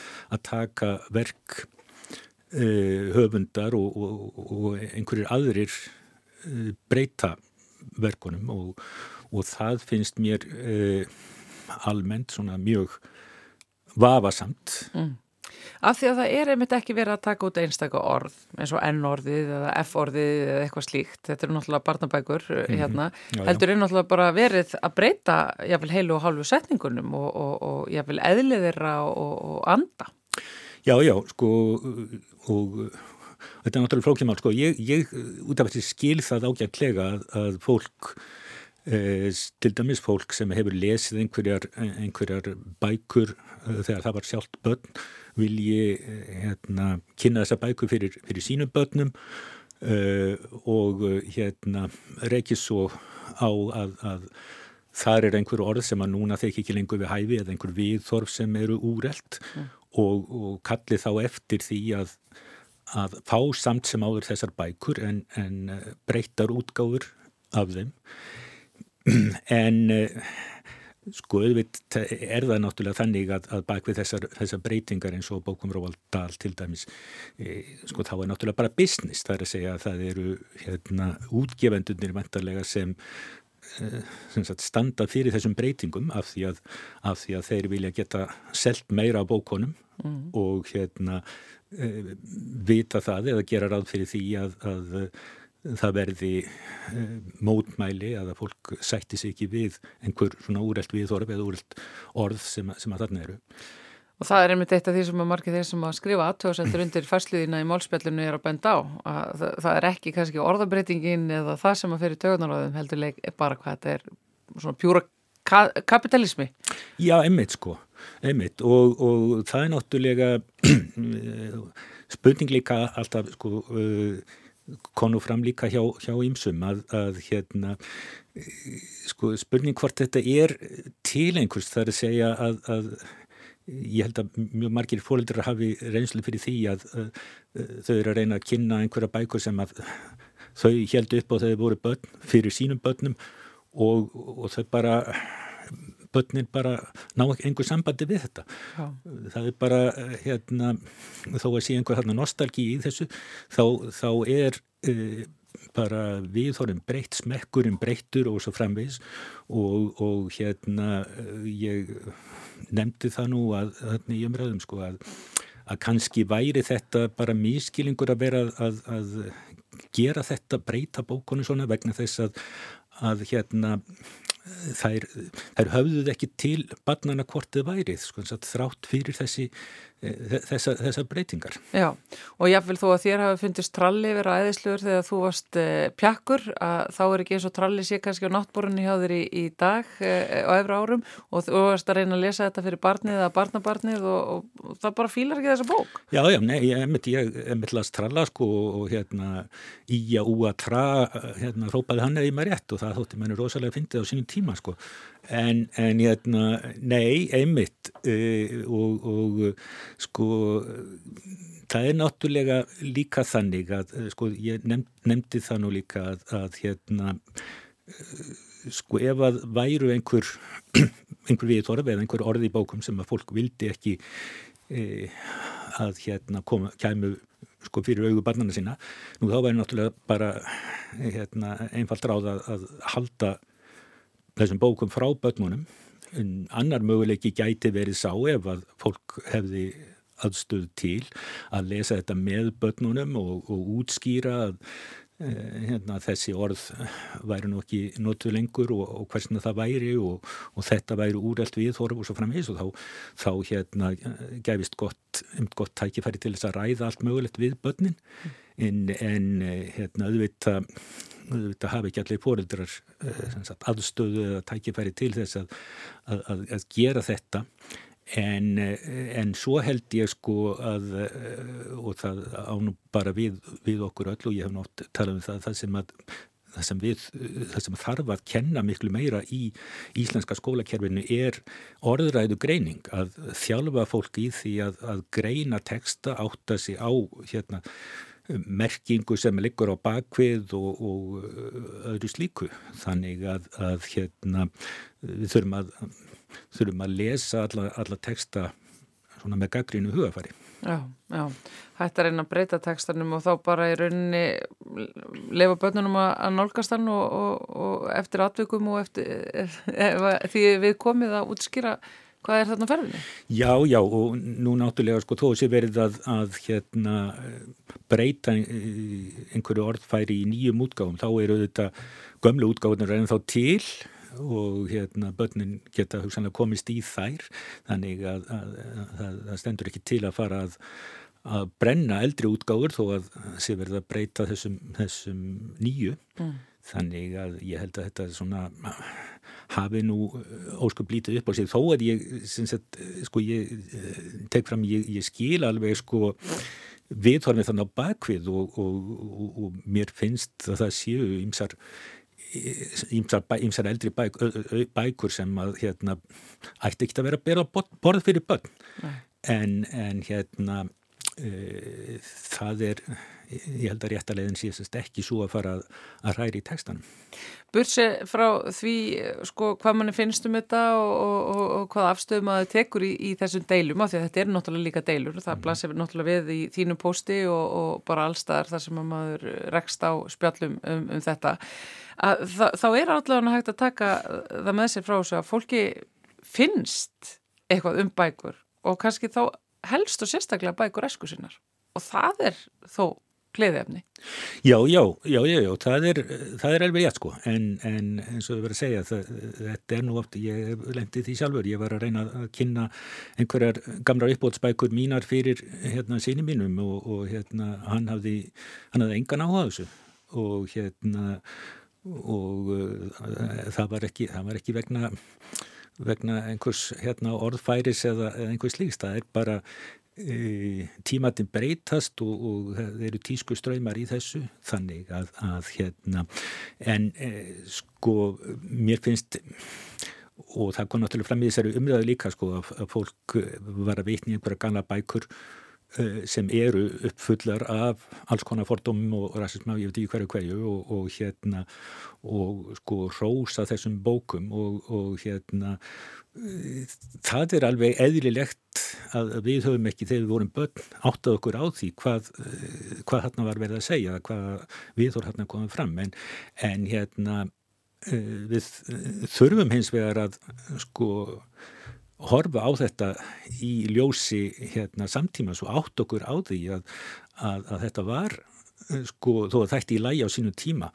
taka verk uh, höfundar og, og, og einhverjir aðrir uh, breyta verkunum og, og það finnst mér almennt svona mjög vafasamt mm. Af því að það er einmitt ekki verið að taka út einstakka orð eins og N-orðið eða F-orðið eða eitthvað slíkt. Þetta eru náttúrulega barnabækur mm -hmm. hérna. Já, já. Heldur er náttúrulega bara verið að breyta jáfnvel heilu og hálfu setningunum og, og, og jáfnvel eðliðira og, og anda. Já, já, sko og þetta er náttúrulega flókjumál, sko. Ég, ég út af þessi skil það ágætlega að, að fólk Eh, til dæmis fólk sem hefur lesið einhverjar, einhverjar bækur eh, þegar það var sjálft börn vilji eh, hérna, kynna þessa bækur fyrir, fyrir sínum börnum uh, og hérna reykið svo á að, að þar er einhver orð sem að núna þekki ekki lengur við hæfi eða einhver viðþorf sem eru úrelt mm. og, og kalli þá eftir því að að fá samt sem áður þessar bækur en, en breytar útgáfur af þeim en sko auðvitað er það náttúrulega þannig að, að bak við þessar, þessar breytingar eins og bókum Róvald Dahl til dæmis e, sko þá er náttúrulega bara business það er að segja að það eru hérna útgefendunir vantarlega sem, e, sem sagt, standa fyrir þessum breytingum af því að, af því að þeir vilja geta selt meira á bókonum mm. og hérna e, vita það eða gera ráð fyrir því að, að það verði uh, mótmæli að að fólk sætti sig ekki við einhver svona úrelt viðhorf eða úrelt orð sem, sem að þarna eru. Og það er einmitt eitt af því sem að margir þeir sem að skrifa aðtöðsendur undir færsliðina í málspjallinu er að benda á. Að það, er ekki kannski orðabreitingin eða það sem að fyrir tögunaráðum heldurleik er bara hvað þetta er svona pjúra ka kapitalismi. Já, einmitt sko, einmitt og, og það er náttúrulega spurning líka alltaf sko uh, konu fram líka hjá, hjá ýmsum að, að hérna sko spurning hvort þetta er til einhvers þar að segja að, að ég held að mjög margir fólöldur hafi reynslu fyrir því að, að, þau eru að reyna að kynna einhverja bækur sem að þau held upp á þau voru börn fyrir sínum börnum og, og þau bara börnin bara ná ekki einhver sambandi við þetta Já. það er bara hérna, þó að sé einhver nostalgi í þessu þá, þá er e, bara viðhórum breytt, smekkurinn breyttur og svo framvegs og, og hérna ég nefndi það nú að þarna í umræðum sko að, að kannski væri þetta bara mískilingur að vera að, að gera þetta breyta bókonu svona vegna þess að, að hérna þær, þær höfðuð ekki til barnana hvort þið værið sko, þrátt fyrir þessi þessar þessa breytingar. Já, og jáfnvel þó að þér hafi fundist tralli vera aðeinsluður þegar þú varst eh, pjakkur að þá er ekki eins og tralli sé kannski á náttbórunni hjá þér í, í dag eh, á efra árum og þú varst að reyna að lesa þetta fyrir barnið eða barnabarnið og, og, og það bara fílar ekki þessa bók. Já, já, nei, ég er mitt las tralla sko og hérna í að úa tra, hérna rópaði hann eða í maður rétt og það þótti mennur rosalega fyndið á sínum tíma sko en, en hérna, nei, einmitt uh, og, og sko það er náttúrulega líka þannig að sko ég nefnd, nefndi það nú líka að, að hérna sko ef að væru einhver einhver viðtorf eða einhver orði í bókum sem að fólk vildi ekki e, að hérna koma, kæmu sko fyrir auðu barnana sína nú þá væri náttúrulega bara hérna einfalt ráð að, að halda þessum bókum frá börnunum. En annar möguleiki gæti verið sá ef að fólk hefði aðstöð til að lesa þetta með börnunum og, og útskýra að e, hérna, þessi orð væri nú ekki notu lengur og, og hversna það væri og, og þetta væri úrelt við og svo framhengis og þá, þá hérna, gefist gott, gott tækifæri til þess að ræða allt mögulegt við börnin. En, en hérna, auðvitað auðvitað hafi ekki allir fóreldrar uh, aðstöðu eða tækifæri til þess að, að, að gera þetta. En, en svo held ég sko að, og það ánum bara við, við okkur öll og ég hef nátt talað um það, það sem, að, það sem, við, það sem þarf að kenna miklu meira í íslenska skólakerfinu er orðræðu greining, að þjálfa fólk í því að, að greina texta átta sig á hérna, merkingu sem liggur á bakvið og, og öðru slíku. Þannig að hérna, við þurfum að þurfum að lesa alla, alla texta með gaggrínu hugafari. Já, já, hætti að reyna að breyta textanum og þá bara í rauninni lefa börnunum að nálgast hann og, og, og eftir atvikum og eftir, ef, ef, því við komið að útskýra hvað er þarna ferðinni? Já, já og nú náttúrulega sko þó sé verið að, að hérna breyta einhverju orðfæri í nýjum útgáfum þá eru þetta gömlu útgáfunar en þá til og hérna börnin geta hugsanlega komist í þær þannig að það stendur ekki til að fara að, að brenna eldri útgáður þó að sé verið að breyta þessum, þessum nýju mm. þannig að ég held að þetta svona hafi nú óskup lítið upp á sig þó að ég, sagt, sko, ég tek fram, ég, ég skil alveg sko viðhorfið þannig á bakvið og, og, og, og mér finnst að það séu ymsar ímsar eldri bæk, bækur sem að hérna, ætti ekki að vera að bera borð fyrir börn. En, en hérna e, það er ég held að réttalegin síðast ekki svo að fara að, að ræri í textanum. Bursi frá því sko hvað manni finnst um þetta og, og, og hvað afstöðum að það tekur í, í þessum deilum af því að þetta er náttúrulega líka deilur það mm. blasir náttúrulega við í þínu posti og, og bara allstaðar þar sem að maður rekst á spjallum um, um þetta. Að það, þá er allavega hægt að taka það með sér frá þessu að fólki finnst eitthvað um bækur og kannski þá helst og sérstaklega bækur esku sinnar. Og það er þó gleðiðefni. Já, já, já, já, já, það er, það er alveg rétt sko, en, en eins og við verðum að segja, það, þetta er nú oft, ég lendi því sjálfur, ég var að reyna að kynna einhverjar gamra uppbótsbækur mínar fyrir hérna síni mínum og, og hérna hann hafði, hann hafði engan áhuga þessu. Og hérna og uh, það var ekki, það var ekki vegna, vegna einhvers hérna, orðfæris eða, eða einhvers líks, það er bara tímatin breytast og, og það eru tísku ströymar í þessu þannig að, að hérna en e, sko mér finnst og það kom náttúrulega fram í þessari umræðu líka sko að, að fólk var að veitni einhverja gana bækur e, sem eru uppfullar af alls konar fordómum og rasism af ég veit ekki hverju hverju og, og hérna og sko rósa þessum bókum og, og hérna það er alveg eðlilegt að við höfum ekki þegar við vorum börn áttað okkur á því hvað, hvað hérna var verið að segja, hvað við vorum hérna komið fram. En, en hérna eh, við þurfum hins vegar að sko horfa á þetta í ljósi hérna samtíma svo átt okkur á því að, að, að þetta var sko þó að þetta í lægi á sínu tíma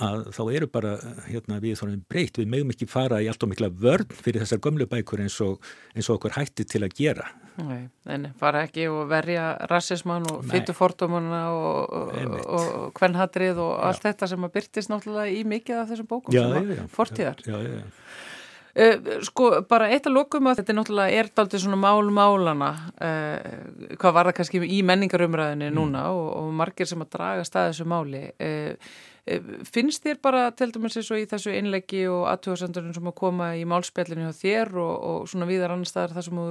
að þá eru bara hérna, við breytt, við meðum ekki fara í allt og mikla vörn fyrir þessar gömlu bækur eins og, eins og okkur hætti til að gera. Nei, en fara ekki og verja rassismann og fytufordómanna og, og, og kvennhatrið og já. allt þetta sem að byrtist náttúrulega í mikið af þessum bókum já, sem að fortíðar. Já, já, já sko bara eitt að lokum að þetta er náttúrulega er daldið svona mál-málana uh, hvað var það kannski í menningarumræðinu mm. núna og, og margir sem að draga stað þessu máli uh, finnst þér bara til dæmis eins og í þessu innleggi og aðtjóðsendurinn sem að koma í málspjallinu hjá þér og, og svona viðar annar staðar þar sem þú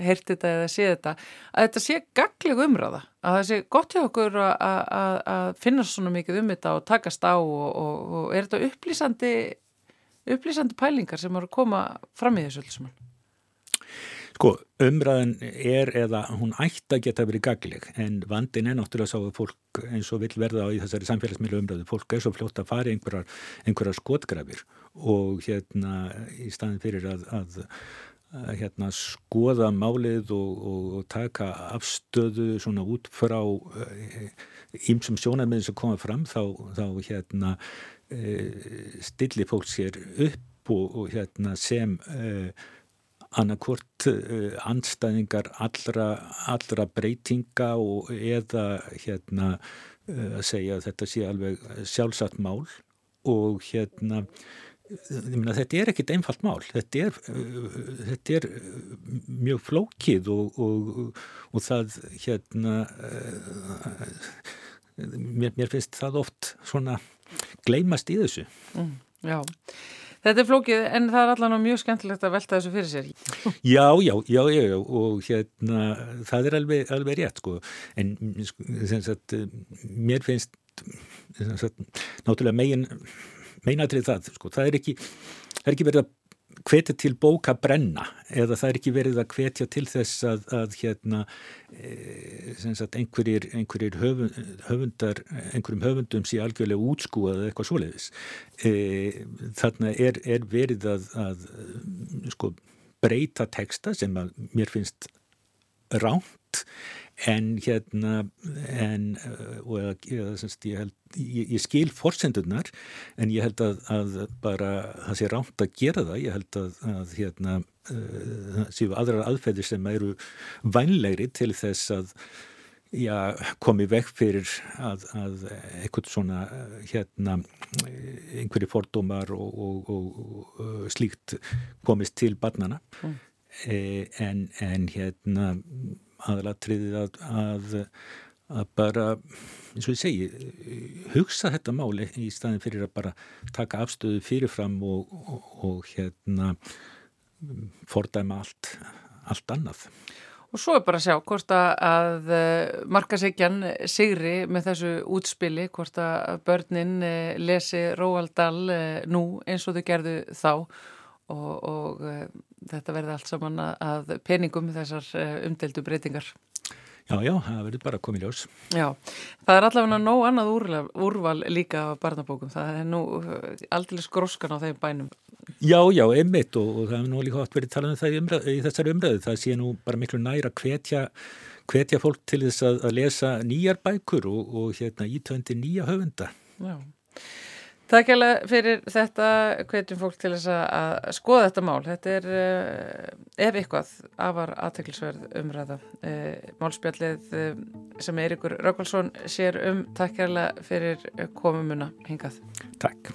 heyrti þetta eða sé þetta að þetta sé gagleg umræða að það sé gott hjá okkur að finna svona mikið um þetta og takast á og, og, og er þetta upplýsandi upplýsandi pælingar sem eru að koma fram í þessu öllu saman? Sko, umræðin er eða hún ætti að geta verið gagleg en vandin er náttúrulega sá að fólk eins og vil verða á í þessari samfélagsmiðlu umræðu fólk er svo fljótt að fara í einhverjar, einhverjar skotgrafir og hérna í staðin fyrir að, að, hérna, skoða málið og, og, og taka afstöðu svona út frá ímsum eh, sjónarmiðin sem koma fram þá, þá hérna stilli fólk sér upp og, og hérna sem e, annarkvort uh, anstæðingar allra, allra breytinga og eða hérna að segja að þetta sé alveg sjálfsagt mál og hérna Myna, þetta er ekkit einfalt mál. Þetta er, þetta er mjög flókið og, og, og það hérna mér, mér finnst það oft svona gleymast í þessu. Mm, Já. Þetta er flókið en það er allavega mjög skemmtilegt að velta þessu fyrir sér. Já, já, já, já og hérna það er alveg, alveg rétt sko. En sagt, mér finnst sagt, náttúrulega megin meinatrið það sko, það er ekki, það er ekki verið að hvetja til bóka brenna eða það er ekki verið að hvetja til þess að, að hérna e, sagt, einhverjir, einhverjir höfundar, einhverjum höfundum sé algjörlega útskúað eða eitthvað svoleiðis. E, þarna er, er verið að, að sko, breyta texta sem að mér finnst ránt en hérna en, og eða, semst, ég, held, ég, ég skil forsendunar en ég held að, að bara það sé rámt að gera það. Ég held að, að hérna uh, séu aðrar aðferðir sem eru vænlegri til þess að já, komi vekk fyrir að, að eitthvað svona hérna einhverju fordómar og, og, og, og slíkt komist til barnana mm. e, en, en hérna aðalatriðið að, að, að bara, eins og ég segi, hugsa þetta máli í staðin fyrir að bara taka afstöðu fyrirfram og, og, og hérna fordæma allt, allt annað. Og svo er bara að sjá hvort að eh, markasegjan sigri með þessu útspili, hvort að börnin eh, lesi Róald Dahl eh, nú eins og þau gerðu þá og, og þetta verði allt saman að peningum þessar uh, umdeldu breytingar. Já, já, það verður bara í ljós. Já, það er allavega nóg annað úrval, líka á barnabókum. Það er nú eh, aldrei skróskan á þeim bænum. Já, já, einmitt og, og það er nú líka átt verið talað um það í, umræð, í þessari umræðu. Það sé nú bara miklu næra hvetja, hvetja fólk til þess að, að lesa nýjar bækur og, og hérna ítöndi nýja höfunda. Já. Takk alveg fyrir þetta hvetjum fólk til þess að skoða þetta mál. Þetta er uh, ef eitthvað afar aðteklisverð umræða. Uh, málspjallið uh, sem Eirikur Rákválsson sér um. Takk alveg fyrir komumuna hingað. Takk.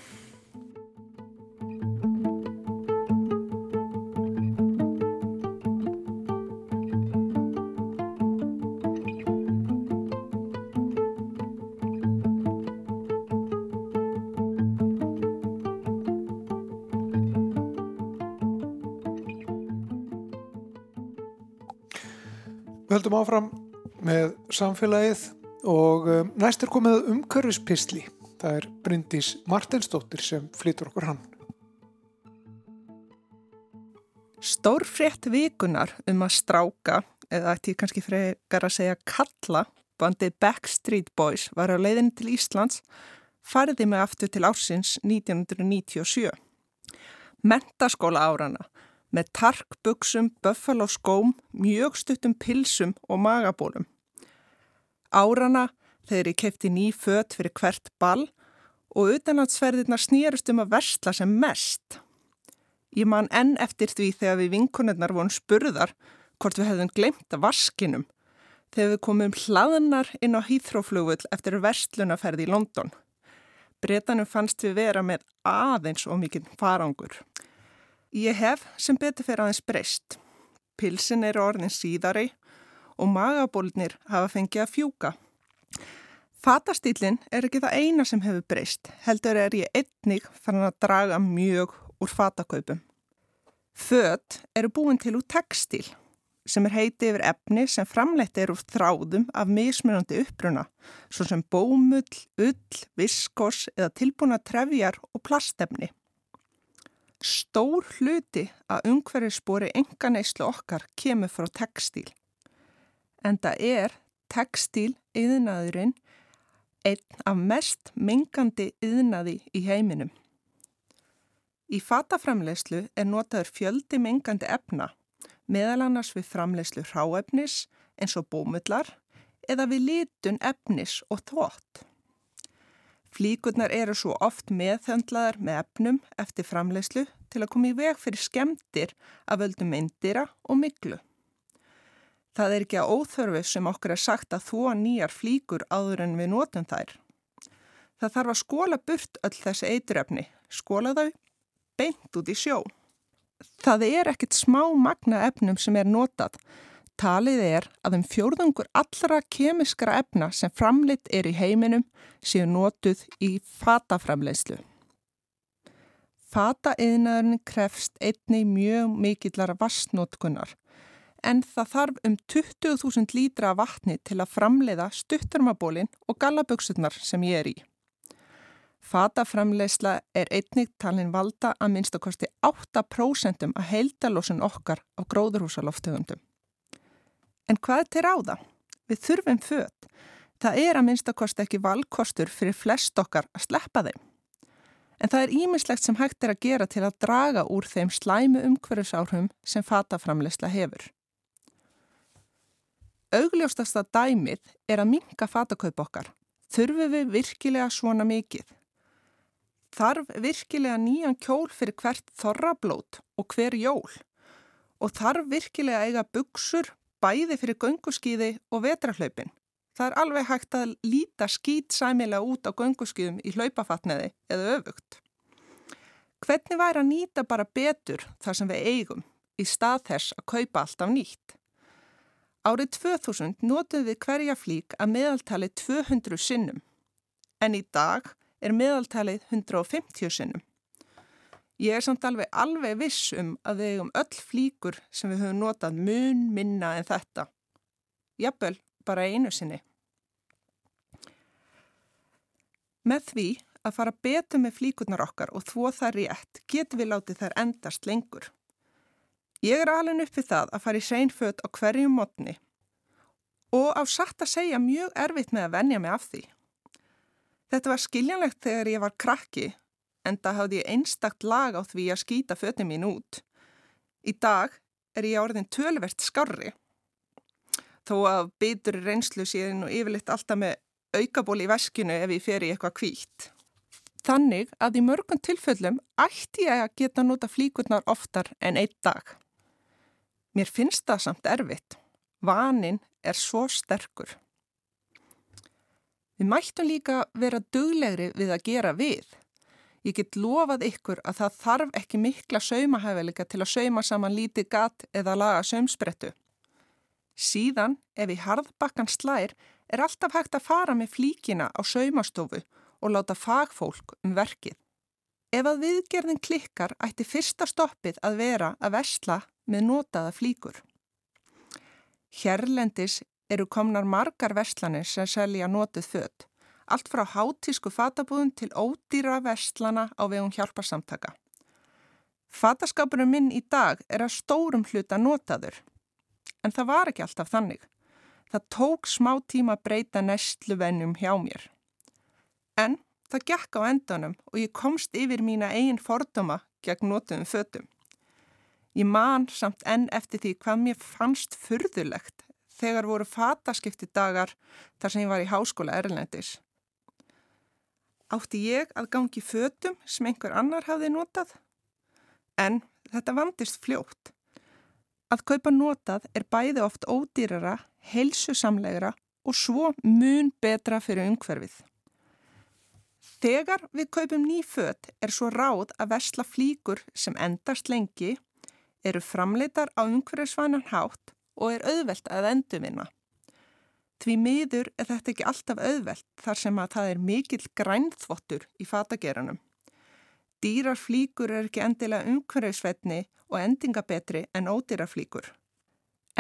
Höldum áfram með samfélagið og um, næst er komið umkörfispistli. Það er Bryndís Martensdóttir sem flytur okkur hann. Stórfrétt vikunar um að stráka, eða ætti ég kannski frekar að segja kalla, bandið Backstreet Boys var á leiðin til Íslands, fariði með aftur til ársins 1997. Mentaskóla árana með tarkbuksum, buffalo skóm, mjög stuttum pilsum og magabólum. Árana þegar ég kefti ný fött fyrir hvert ball og utanlandsferðirna snýrust um að versla sem mest. Ég man enn eftir því þegar við vinkonirnar vorum spurðar hvort við hefðum glemt að vaskinum þegar við komum hlaðnar inn á hýþróflugvull eftir verslunaferði í London. Bretanum fannst við vera með aðeins og mikið farangur. Ég hef sem betur fyrir aðeins breyst. Pilsin eru orðin síðari og magabólnir hafa fengið að fjúka. Fatastýlinn er ekki það eina sem hefur breyst, heldur er ég einnig fann að draga mjög úr fatakaupum. Född eru búin til úr textil sem er heiti yfir efni sem framleitt er úr þráðum af mismunandi uppruna, svo sem bómull, ull, viskos eða tilbúna trefjar og plastefni. Stór hluti að umhverfisbori enga neyslu okkar kemur frá textíl. En það er textíl yðnaðurinn einn af mest mengandi yðnaði í heiminum. Í fataframleyslu er notaður fjöldi mengandi efna, meðal annars við framleyslu hráefnis eins og bómullar eða við litun efnis og þvott. Flíkurnar eru svo oft meðhöndlaðar með efnum eftir framleyslu til að koma í veg fyrir skemdir af völdum myndira og miklu. Það er ekki að óþörfu sem okkur er sagt að þóa nýjar flíkur áður en við notum þær. Það þarf að skóla burt öll þessi eiturefni, skóla þau beint út í sjó. Það er ekkit smá magna efnum sem er notað, Talið er að um fjórðungur allra kemiskra efna sem framleitt er í heiminum séu notuð í fataframleyslu. Fataiðnaðurinn krefst einni mjög mikillar vassnótkunnar en það þarf um 20.000 lítra vatni til að framleiða stuttarmabólinn og gallaböksurnar sem ég er í. Fataframleysla er einnig talin valda að minnst að kosti 8% að heildalósun okkar á gróðurhúsaloftegundum. En hvað til ráða? Við þurfum född. Það er að minnstakost ekki valkostur fyrir flest okkar að sleppa þeim. En það er ímislegt sem hægt er að gera til að draga úr þeim slæmu umhverjusáhrum sem fataframleysla hefur. Augljóstasta dæmið er að minka fatakaup okkar. Þurfum við virkilega svona mikið? Þarf virkilega nýjan kjól fyrir hvert þorrablót og hver jól? Og þarf virkilega eiga buksur, bæði fyrir gönguskíði og vetrahlaupin. Það er alveg hægt að líta skýt sæmilega út á gönguskíðum í hlaupafatneði eða öfugt. Hvernig væri að nýta bara betur þar sem við eigum í stað þess að kaupa alltaf nýtt? Árið 2000 notum við hverja flík að meðaltali 200 sinnum en í dag er meðaltalið 150 sinnum. Ég er samt alveg alveg viss um að við eigum öll flíkur sem við höfum notað mun minna en þetta. Jafnvel bara einu sinni. Með því að fara betur með flíkurnar okkar og þvó það rétt getur við látið þær endast lengur. Ég er alveg uppið það að fara í seinföt á hverjum mótni og á satt að segja mjög erfitt með að venja mig af því. Þetta var skiljanlegt þegar ég var krakki en það hafði ég einstakt lag á því að skýta fötum mín út. Í dag er ég áriðin tölvert skarri. Þó að bytur reynslu síðan og yfirleitt alltaf með aukaból í veskinu ef ég fer í eitthvað kvítt. Þannig að í mörgum tilfellum ætti ég að geta nota flíkurnar oftar en einn dag. Mér finnst það samt erfitt. Vanin er svo sterkur. Við mættum líka vera duglegri við að gera við. Ég get lofað ykkur að það þarf ekki mikla saumahæfileika til að sauma saman lítið gat eða laga saumsprettu. Síðan, ef í harðbakkan slær, er alltaf hægt að fara með flíkina á saumastofu og láta fagfólk um verkið. Ef að viðgerðin klikkar ætti fyrsta stoppið að vera að versla með notaða flíkur. Hérlendis eru komnar margar verslanir sem selja notið född, allt frá hátísku fatabúðum til ódýra verslana á vegum hjálparsamtaka. Fataskapurinn minn í dag er að stórum hluta notaður, en það var ekki alltaf þannig. Það tók smá tíma að breyta nestluvennum hjá mér. En það gekk á endanum og ég komst yfir mína eigin fordoma gegn notuðum fötum. Ég man samt enn eftir því hvað mér fannst furðulegt þegar voru fataskipti dagar þar sem ég var í háskóla Erlendis. Átti ég að gangi fötum sem einhver annar hafði notað? En þetta vandist fljótt. Að kaupa notað er bæði oft ódýrara, heilsusamlegra og svo mun betra fyrir umhverfið. Þegar við kaupum ný fött er svo ráð að versla flíkur sem endast lengi, eru framleitar á umhverfisvænan hátt og er auðvelt að endurvinna. Því miður er þetta ekki alltaf auðvelt þar sem að það er mikill grænþvottur í fatageranum. Dýrar flíkur er ekki endilega umhverfisvætni og endingabetri en ódýrar flíkur.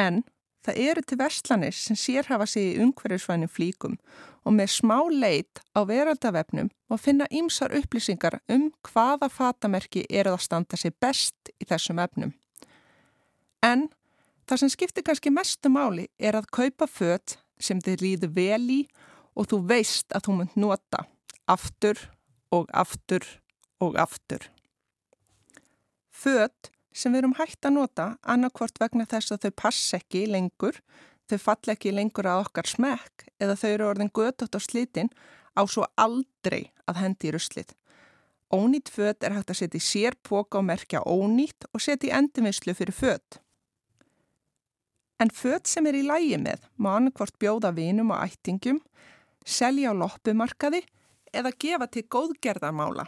En það eru til verslanir sem sérhafa sig í umhverfisvænum flíkum og með smá leit á veraldavefnum og finna ímsar upplýsingar um hvaða fatamerki eru að standa sig best í þessum efnum. En það sem skiptir kannski mestu máli er að kaupa fött sem þið líður vel í og þú veist að þú munt nota aftur og aftur og aftur. Fött sem við erum hægt að nota annarkvort vegna þess að þau pass ekki lengur, þau fall ekki lengur að okkar smekk eða þau eru orðin gödótt á slitin á svo aldrei að hendi í ruslið. Ónýtt fött er hægt að setja í sér póka og merkja ónýtt og setja í endurvinnslu fyrir fött. En fött sem er í lægi með má annarkvort bjóða vinum og ættingum, selja á loppumarkaði eða gefa til góðgerðarmála.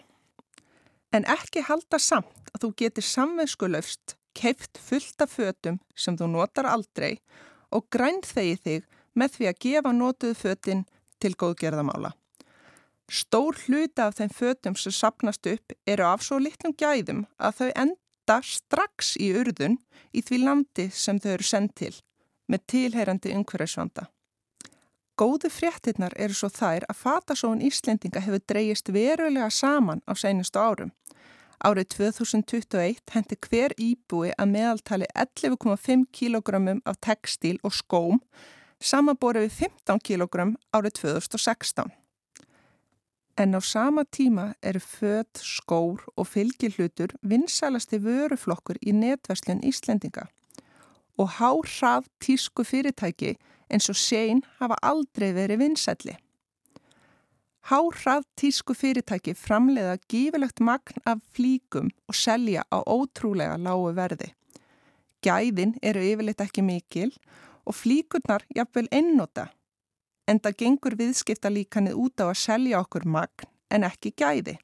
En ekki halda samt að þú getur samvenskulöfst keift fullt af fötum sem þú notar aldrei og grænt þegi þig með því að gefa notuð fötin til góðgerðarmála. Stór hluta af þeim fötum sem sapnast upp eru af svo litlum gæðum að þau enda lenda strax í urðun í því landi sem þau eru sendt til með tilheyrandi umhverfisvanda. Góðu fréttinnar eru svo þær að fatasóun Íslendinga hefur dreyist verulega saman á seinustu árum. Árið 2021 hendi hver íbúi að meðaltali 11,5 kg af textíl og skóm samanborið við 15 kg árið 2016. En á sama tíma eru född, skór og fylgihlutur vinsælasti vöruflokkur í netverslun Íslendinga og hárrað tísku fyrirtæki eins og séin hafa aldrei verið vinsætli. Hárrað tísku fyrirtæki framleiða gífilegt magn af flíkum og selja á ótrúlega lágu verði. Gæðin eru yfirleitt ekki mikil og flíkurnar jafnvel einnota en það gengur viðskiptalíkanið út á að selja okkur magn en ekki gæði.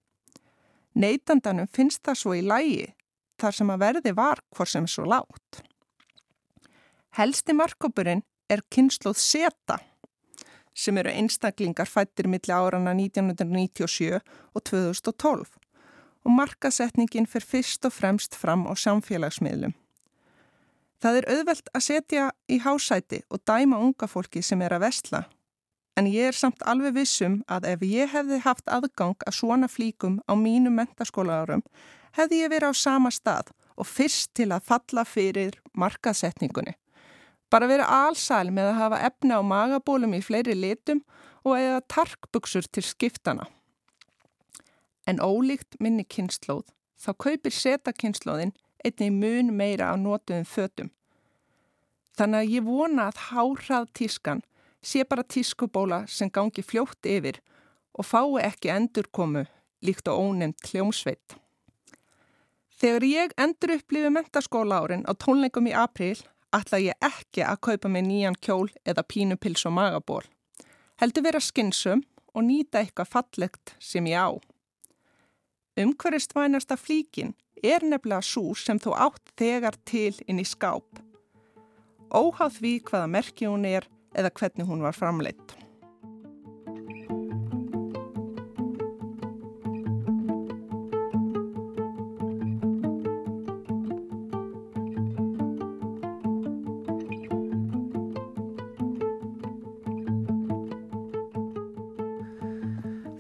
Neitandanum finnst það svo í lægi þar sem að verði var hvort sem svo látt. Helsti markkópurinn er kynsluð SETA sem eru einstaklingar fættir millir árana 1997 og 2012 og markasetningin fyrir fyrst og fremst fram á samfélagsmiðlum. Það er auðvelt að setja í hásæti og dæma unga fólki sem er að vestla En ég er samt alveg vissum að ef ég hefði haft aðgang að svona flíkum á mínu mentaskóla árum hefði ég verið á sama stað og fyrst til að falla fyrir markasetningunni. Bara verið allsæl með að hafa efna á magabólum í fleiri litum og eða tarkbuksur til skiptana. En ólíkt minni kynnslóð þá kaupir setakynnslóðin einnig mun meira á nótuðum fötum. Þannig að ég vona að hárað tískan sé bara tískubóla sem gangi fljótt yfir og fái ekki endurkomu líkt á ónefnd hljómsveit. Þegar ég endur upplifi mentaskóla árin á tónleikum í april ætla ég ekki að kaupa mig nýjan kjól eða pínupils og magaból. Heldur vera skinsum og nýta eitthvað fallegt sem ég á. Umhverjast vænasta flíkin er nefnilega svo sem þú átt þegar til inn í skáp. Óháð því hvaða merki hún er eða hvernig hún var framleitt.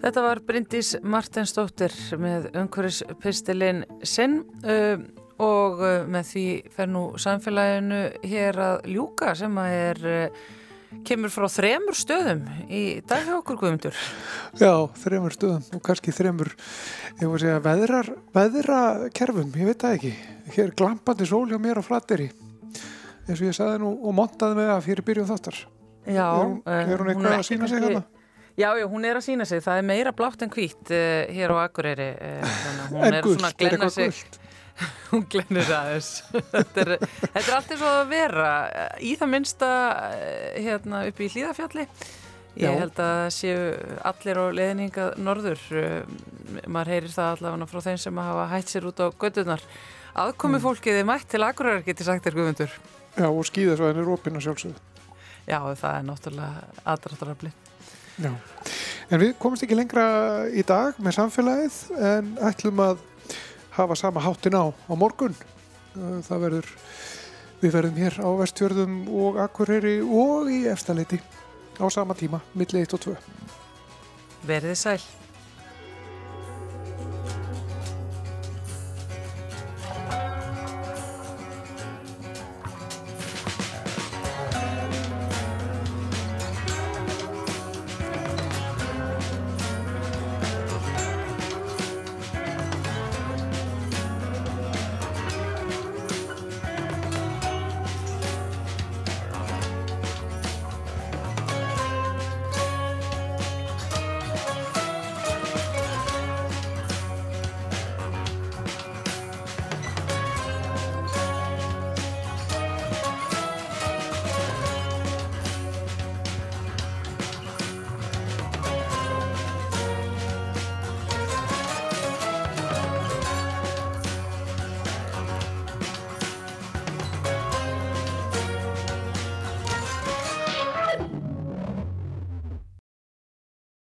Þetta var Bryndís Martinsdóttir með umhverfispistilinn sinn um, og uh, með því fer nú samfélaginu hér að ljúka sem að er uh, kemur frá þremur stöðum í dag hjá okkur guðmundur. Já, þremur stöðum og kannski þremur, ég voru að segja, veðrar, veðrakerfum, ég veit það ekki. Hér glampandi sól hjá mér á flatteri, eins og ég sagði nú og montaði með það fyrir byrjun þáttar. Já. Er hún, er hún eitthvað að sína sig hérna? Já, já, hún er að sína sig. Það er meira blátt en hvít uh, hér á Akureyri. Uh, en gullt, er eitthvað gullt? hún glennir aðeins. þetta, er, þetta er allt eins og að vera í það minnsta hérna upp í hlýðafjalli. Ég já. held að séu allir á leðninga norður. Maður heyrir það allavega frá þeim sem hafa hætt sér út á gödunar. Aðkomi mm. fólkið er mætt til Akureyri, getur sagt þér guðmundur. Já, og skýðasvæðin er opina sjálfsögðu. Já, það er náttúrulega aðdraftarafli. Já, en við komumst ekki lengra í dag með samfélagið en ætlum að hafa sama háttin á á morgun. Það verður, við verðum hér á vestfjörðum og akkurýri og í efstaleiti á sama tíma, milli 1 og 2. Verðið sæl.